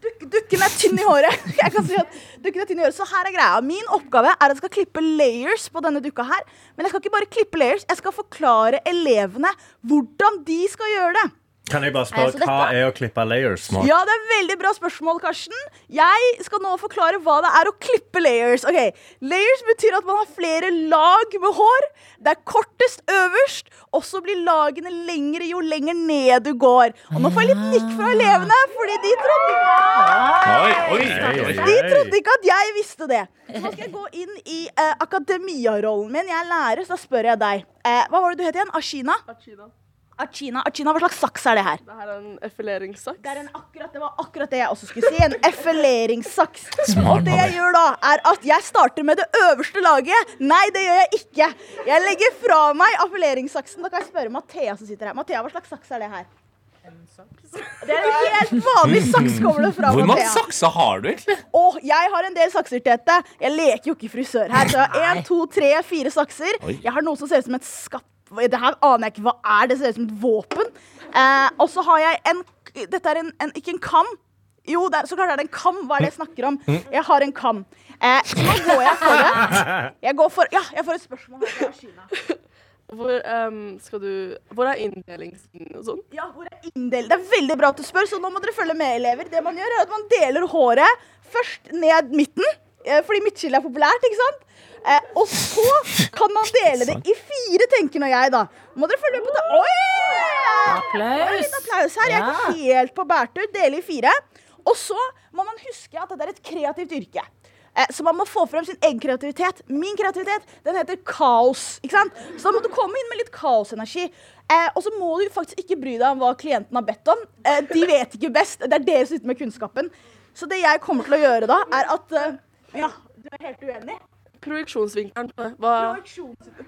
Duk, dukken er tynn i håret. Jeg kan si at dukken er tynn i håret. Så her er greia. Min oppgave er at jeg skal klippe layers på denne dukka her. Men jeg skal ikke bare klippe layers, jeg skal forklare elevene hvordan de skal gjøre det. Kan jeg bare spørre, så Hva dette- er å klippe layers? Ja, det er veldig bra spørsmål, Karsten. Jeg skal nå forklare hva det er å klippe layers. Ok, Layers betyr at man har flere lag med hår. Det er kortest øverst, og så blir lagene lengre jo lenger ned du går. Og nå får jeg litt nikk fra elevene, fordi de trodde ikke oi, oi, oi. De trodde ikke at jeg visste det. Så nå skal jeg gå inn i uh, akademia-rollen min. Jeg er lærer, så da spør jeg deg. Uh, hva var det du het igjen? Ashina? Ashina? Archina. Archina, Hva slags saks er det her? Det her er en effeleringssaks. Det, er en akkurat, det var akkurat det jeg også skulle si. En effeleringssaks. Smart, Og det jeg gjør da, er at jeg starter med det øverste laget. Nei, det gjør jeg ikke. Jeg legger fra meg affileringsaksen. Da kan jeg spørre Mathea som sitter her. Mathea, hva slags saks er det her? Det er en helt vanlig saks kommer det fra Hvor mange sakser har du, egentlig? Åh, jeg har en del sakser, Tete. Jeg leker jo ikke frisør her. Så jeg har én, to, tre, fire sakser. Oi. Jeg har noe som ser ut som et skapp... Det her aner jeg ikke hva er. Det ser ut som et våpen. Eh, og så har jeg en Dette er en, en ikke en kam. Jo, er, så klart er det en kam. Hva er det jeg snakker om? Jeg har en kam. Eh, nå går jeg for det. Jeg går for Ja, jeg får et spørsmål her. Hvor, um, skal du, hvor er inndelingen og sånn? Ja, hvor er inndel? Det er veldig bra at du spør, så nå må dere følge med, elever. Det man gjør, er at man deler håret først ned midten, fordi midtskille er populært, ikke sant? Eh, og så kan man dele det i fire, tenker nå jeg, da. Må dere følge med på det? Oi! Applaus. Litt applaus her. Jeg er ikke helt på bærtur. Dele i fire. Og så må man huske at dette er et kreativt yrke. Eh, Så man må få frem sin egen kreativitet. Min kreativitet den heter kaos. ikke sant? Så da må du komme inn med litt kaosenergi. Eh, og så må du faktisk ikke bry deg om hva klienten har bedt om. Eh, de vet ikke best. Det er dere som sitter med kunnskapen. Så det jeg kommer til å gjøre da, er at eh, Ja, du er helt uenig? Projeksjonsvinkelen. Hva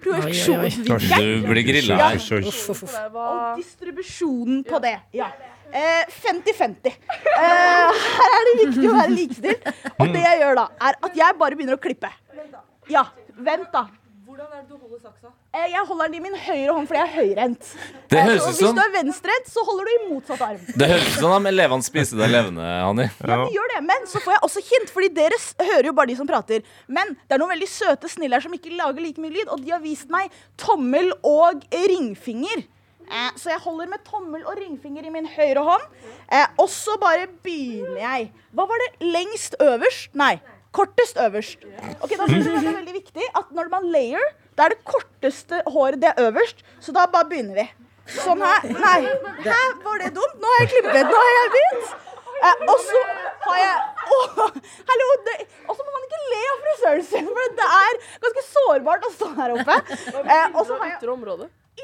Projeksjonsvinkel. Du blir grilla Ja. Og distribusjonen på det. Ja. Eh, 50-50. Eh, her er det viktig å være likestilt. Og det jeg gjør da, er at jeg bare begynner å klippe. Ja, vent da. Hvordan er det du holder saksa? Eh, jeg holder den i min høyre hånd fordi jeg er høyrehendt. Det Eh, høres ut hvis som du er venstrehendt, så holder du i motsatt arm. Det høres ut som om elevene spiser deg levende, Hanni. Ja, de gjør det, Men så får jeg også hint, fordi dere hører jo bare de som prater. Men det er noen veldig søte snille her som ikke lager like mye lyd, og de har vist meg tommel og ringfinger. Eh, så jeg holder med tommel og ringfinger i min høyre hånd. Eh, og så bare begynner jeg. Hva var det lengst øverst? Nei, kortest øverst. Ok, da synes jeg det er veldig viktig at når man layer, da er det korteste håret det er øverst. Så da bare begynner vi. Sånn her. Nei. Hæ, var det dumt? Nå har jeg klippet. Nå har jeg begynt. Eh, og så har jeg Åh, hallo! Og så må man ikke le av frisøren sin, for det er ganske sårbart å stå her oppe. Eh, og så har jeg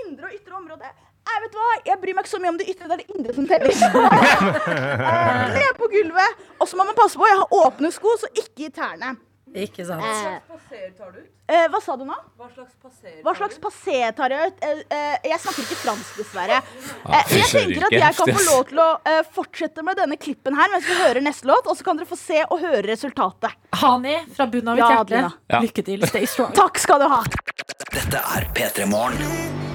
indre og ytre område. Nei, vet du hva? Jeg bryr meg ikke så mye om det ytre, det er det indre som teller. eh, på gulvet. Og så må man passe på, jeg har åpne sko, så ikke i tærne. Ikke sant. Hva slags passer tar du ut? eh, hva sa du nå? Hva slags passer Hva slags passer tar jeg ut? Eh, eh, jeg snakker ikke fransk, dessverre. Ja, Eh, jeg tenker at jeg kan få lov til å eh, fortsette med denne klippen her mens vi hører neste låt, og så kan dere få se og høre resultatet. Hani, fra bunnen av mitt Ja, hjerte. Lykke til. Stay strong. Takk skal du ha. Dette er P3 Morgen.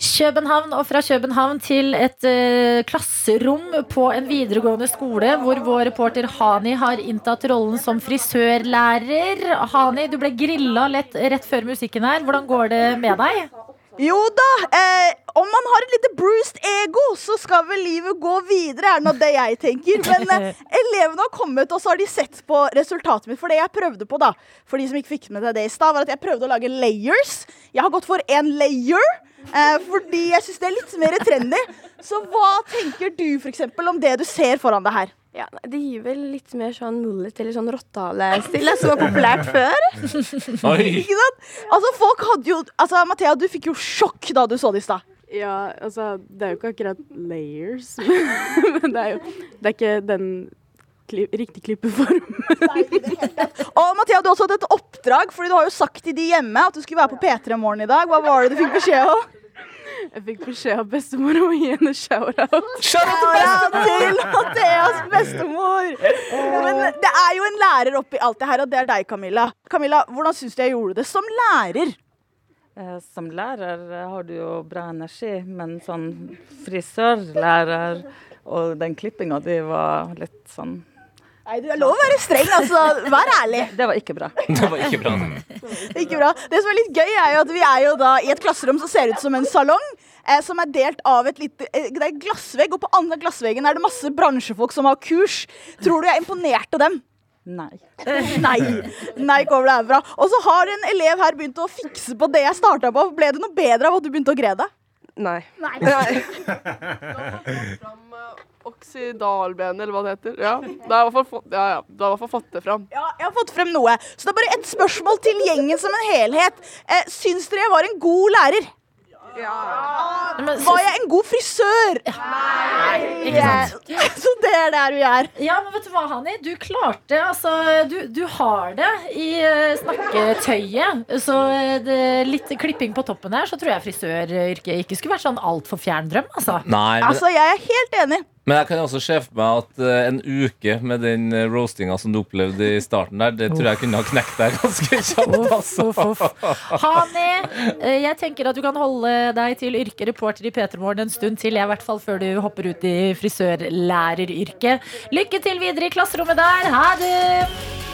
København og fra København til et uh, klasserom på en videregående skole hvor vår reporter Hani har inntatt rollen som frisørlærer. Hani, du ble grilla lett rett før musikken her. Hvordan går det med deg? Jo da, eh, om man har et lite bruised ego, så skal vel livet gå videre, er nå det jeg tenker. Men eh, elevene har kommet, og så har de sett på resultatet mitt. For det jeg prøvde på, da, for de som ikke fikk med seg det i stad, var at jeg prøvde å lage layers. Jeg har gått for en layer, eh, fordi jeg syns det er litt mer trendy. Så hva tenker du for eksempel, om det du ser foran deg her? Ja, Det gir vel litt mer sånn mullet eller sånn rottehale-stil, som var populært før. Oi. Ikke sant? Altså, folk hadde jo Altså, Mathea, du fikk jo sjokk da du så det i stad. Ja, altså, det er jo ikke akkurat layers, men det er jo Det er ikke den kli, riktig klippeformen. Og Mathea, du har også hatt et oppdrag, fordi du har jo sagt til de hjemme at du skulle være på P3 Morgen i dag. Hva var det du fikk beskjed om? Jeg fikk beskjed av bestemor om å gi henne shout-out. Shout-out til Matheas bestemor! Men det er jo en lærer oppi alt det her, og det er deg, Camilla. Camilla, Hvordan syns du jeg gjorde det som lærer? Eh, Som lærer har du jo bra energi, men sånn frisørlærer og den klippinga di var litt sånn Nei, Du er lov å være streng, altså. Vær ærlig. Det var ikke bra. Det var ikke bra. Ikke bra. Det som er litt gøy, er jo at vi er jo da i et klasserom som ser ut som en salong. Eh, som er delt av et lite eh, Det er glassvegg, og på andre glassveggen er det masse bransjefolk som har kurs. Tror du jeg imponerte dem? Nei. Nei. Nei, kommer det her fra. Og så har en elev her begynt å fikse på det jeg starta på. Ble det noe bedre av at du begynte å grede? Nei. Nei. Fram eh, oksidalben, eller hva det heter. Ja, det har fått, ja, ja, du har i hvert fall fått det fram. Ja, jeg har fått frem noe. Så det er bare et spørsmål til gjengen som en helhet. Eh, syns dere jeg var en god lærer? Ja. Var jeg en god frisør? ikke sant? Så det er der vi er. Ja, men vet du hva, Hani? Du klarte, altså Du, du har det i eh, snakketøyet. Så eh, det, litt klipping på toppen her, så tror jeg frisøryrket ikke skulle vært sånn altfor fjern drøm, altså. Nei, men, Altså, jeg er helt enig. Men jeg kan også se for meg at uh, en uke med den eh, roastinga som du opplevde i starten der, det tror jeg kunne ha knekt deg ganske kjapt. Altså. Hani, eh, jeg tenker at du kan holde deg til yrket reporter i P3 Morgen en stund til, i hvert fall før du hopper ut i frisørlæreryrket. Lykke til videre i klasserommet der. Ha det!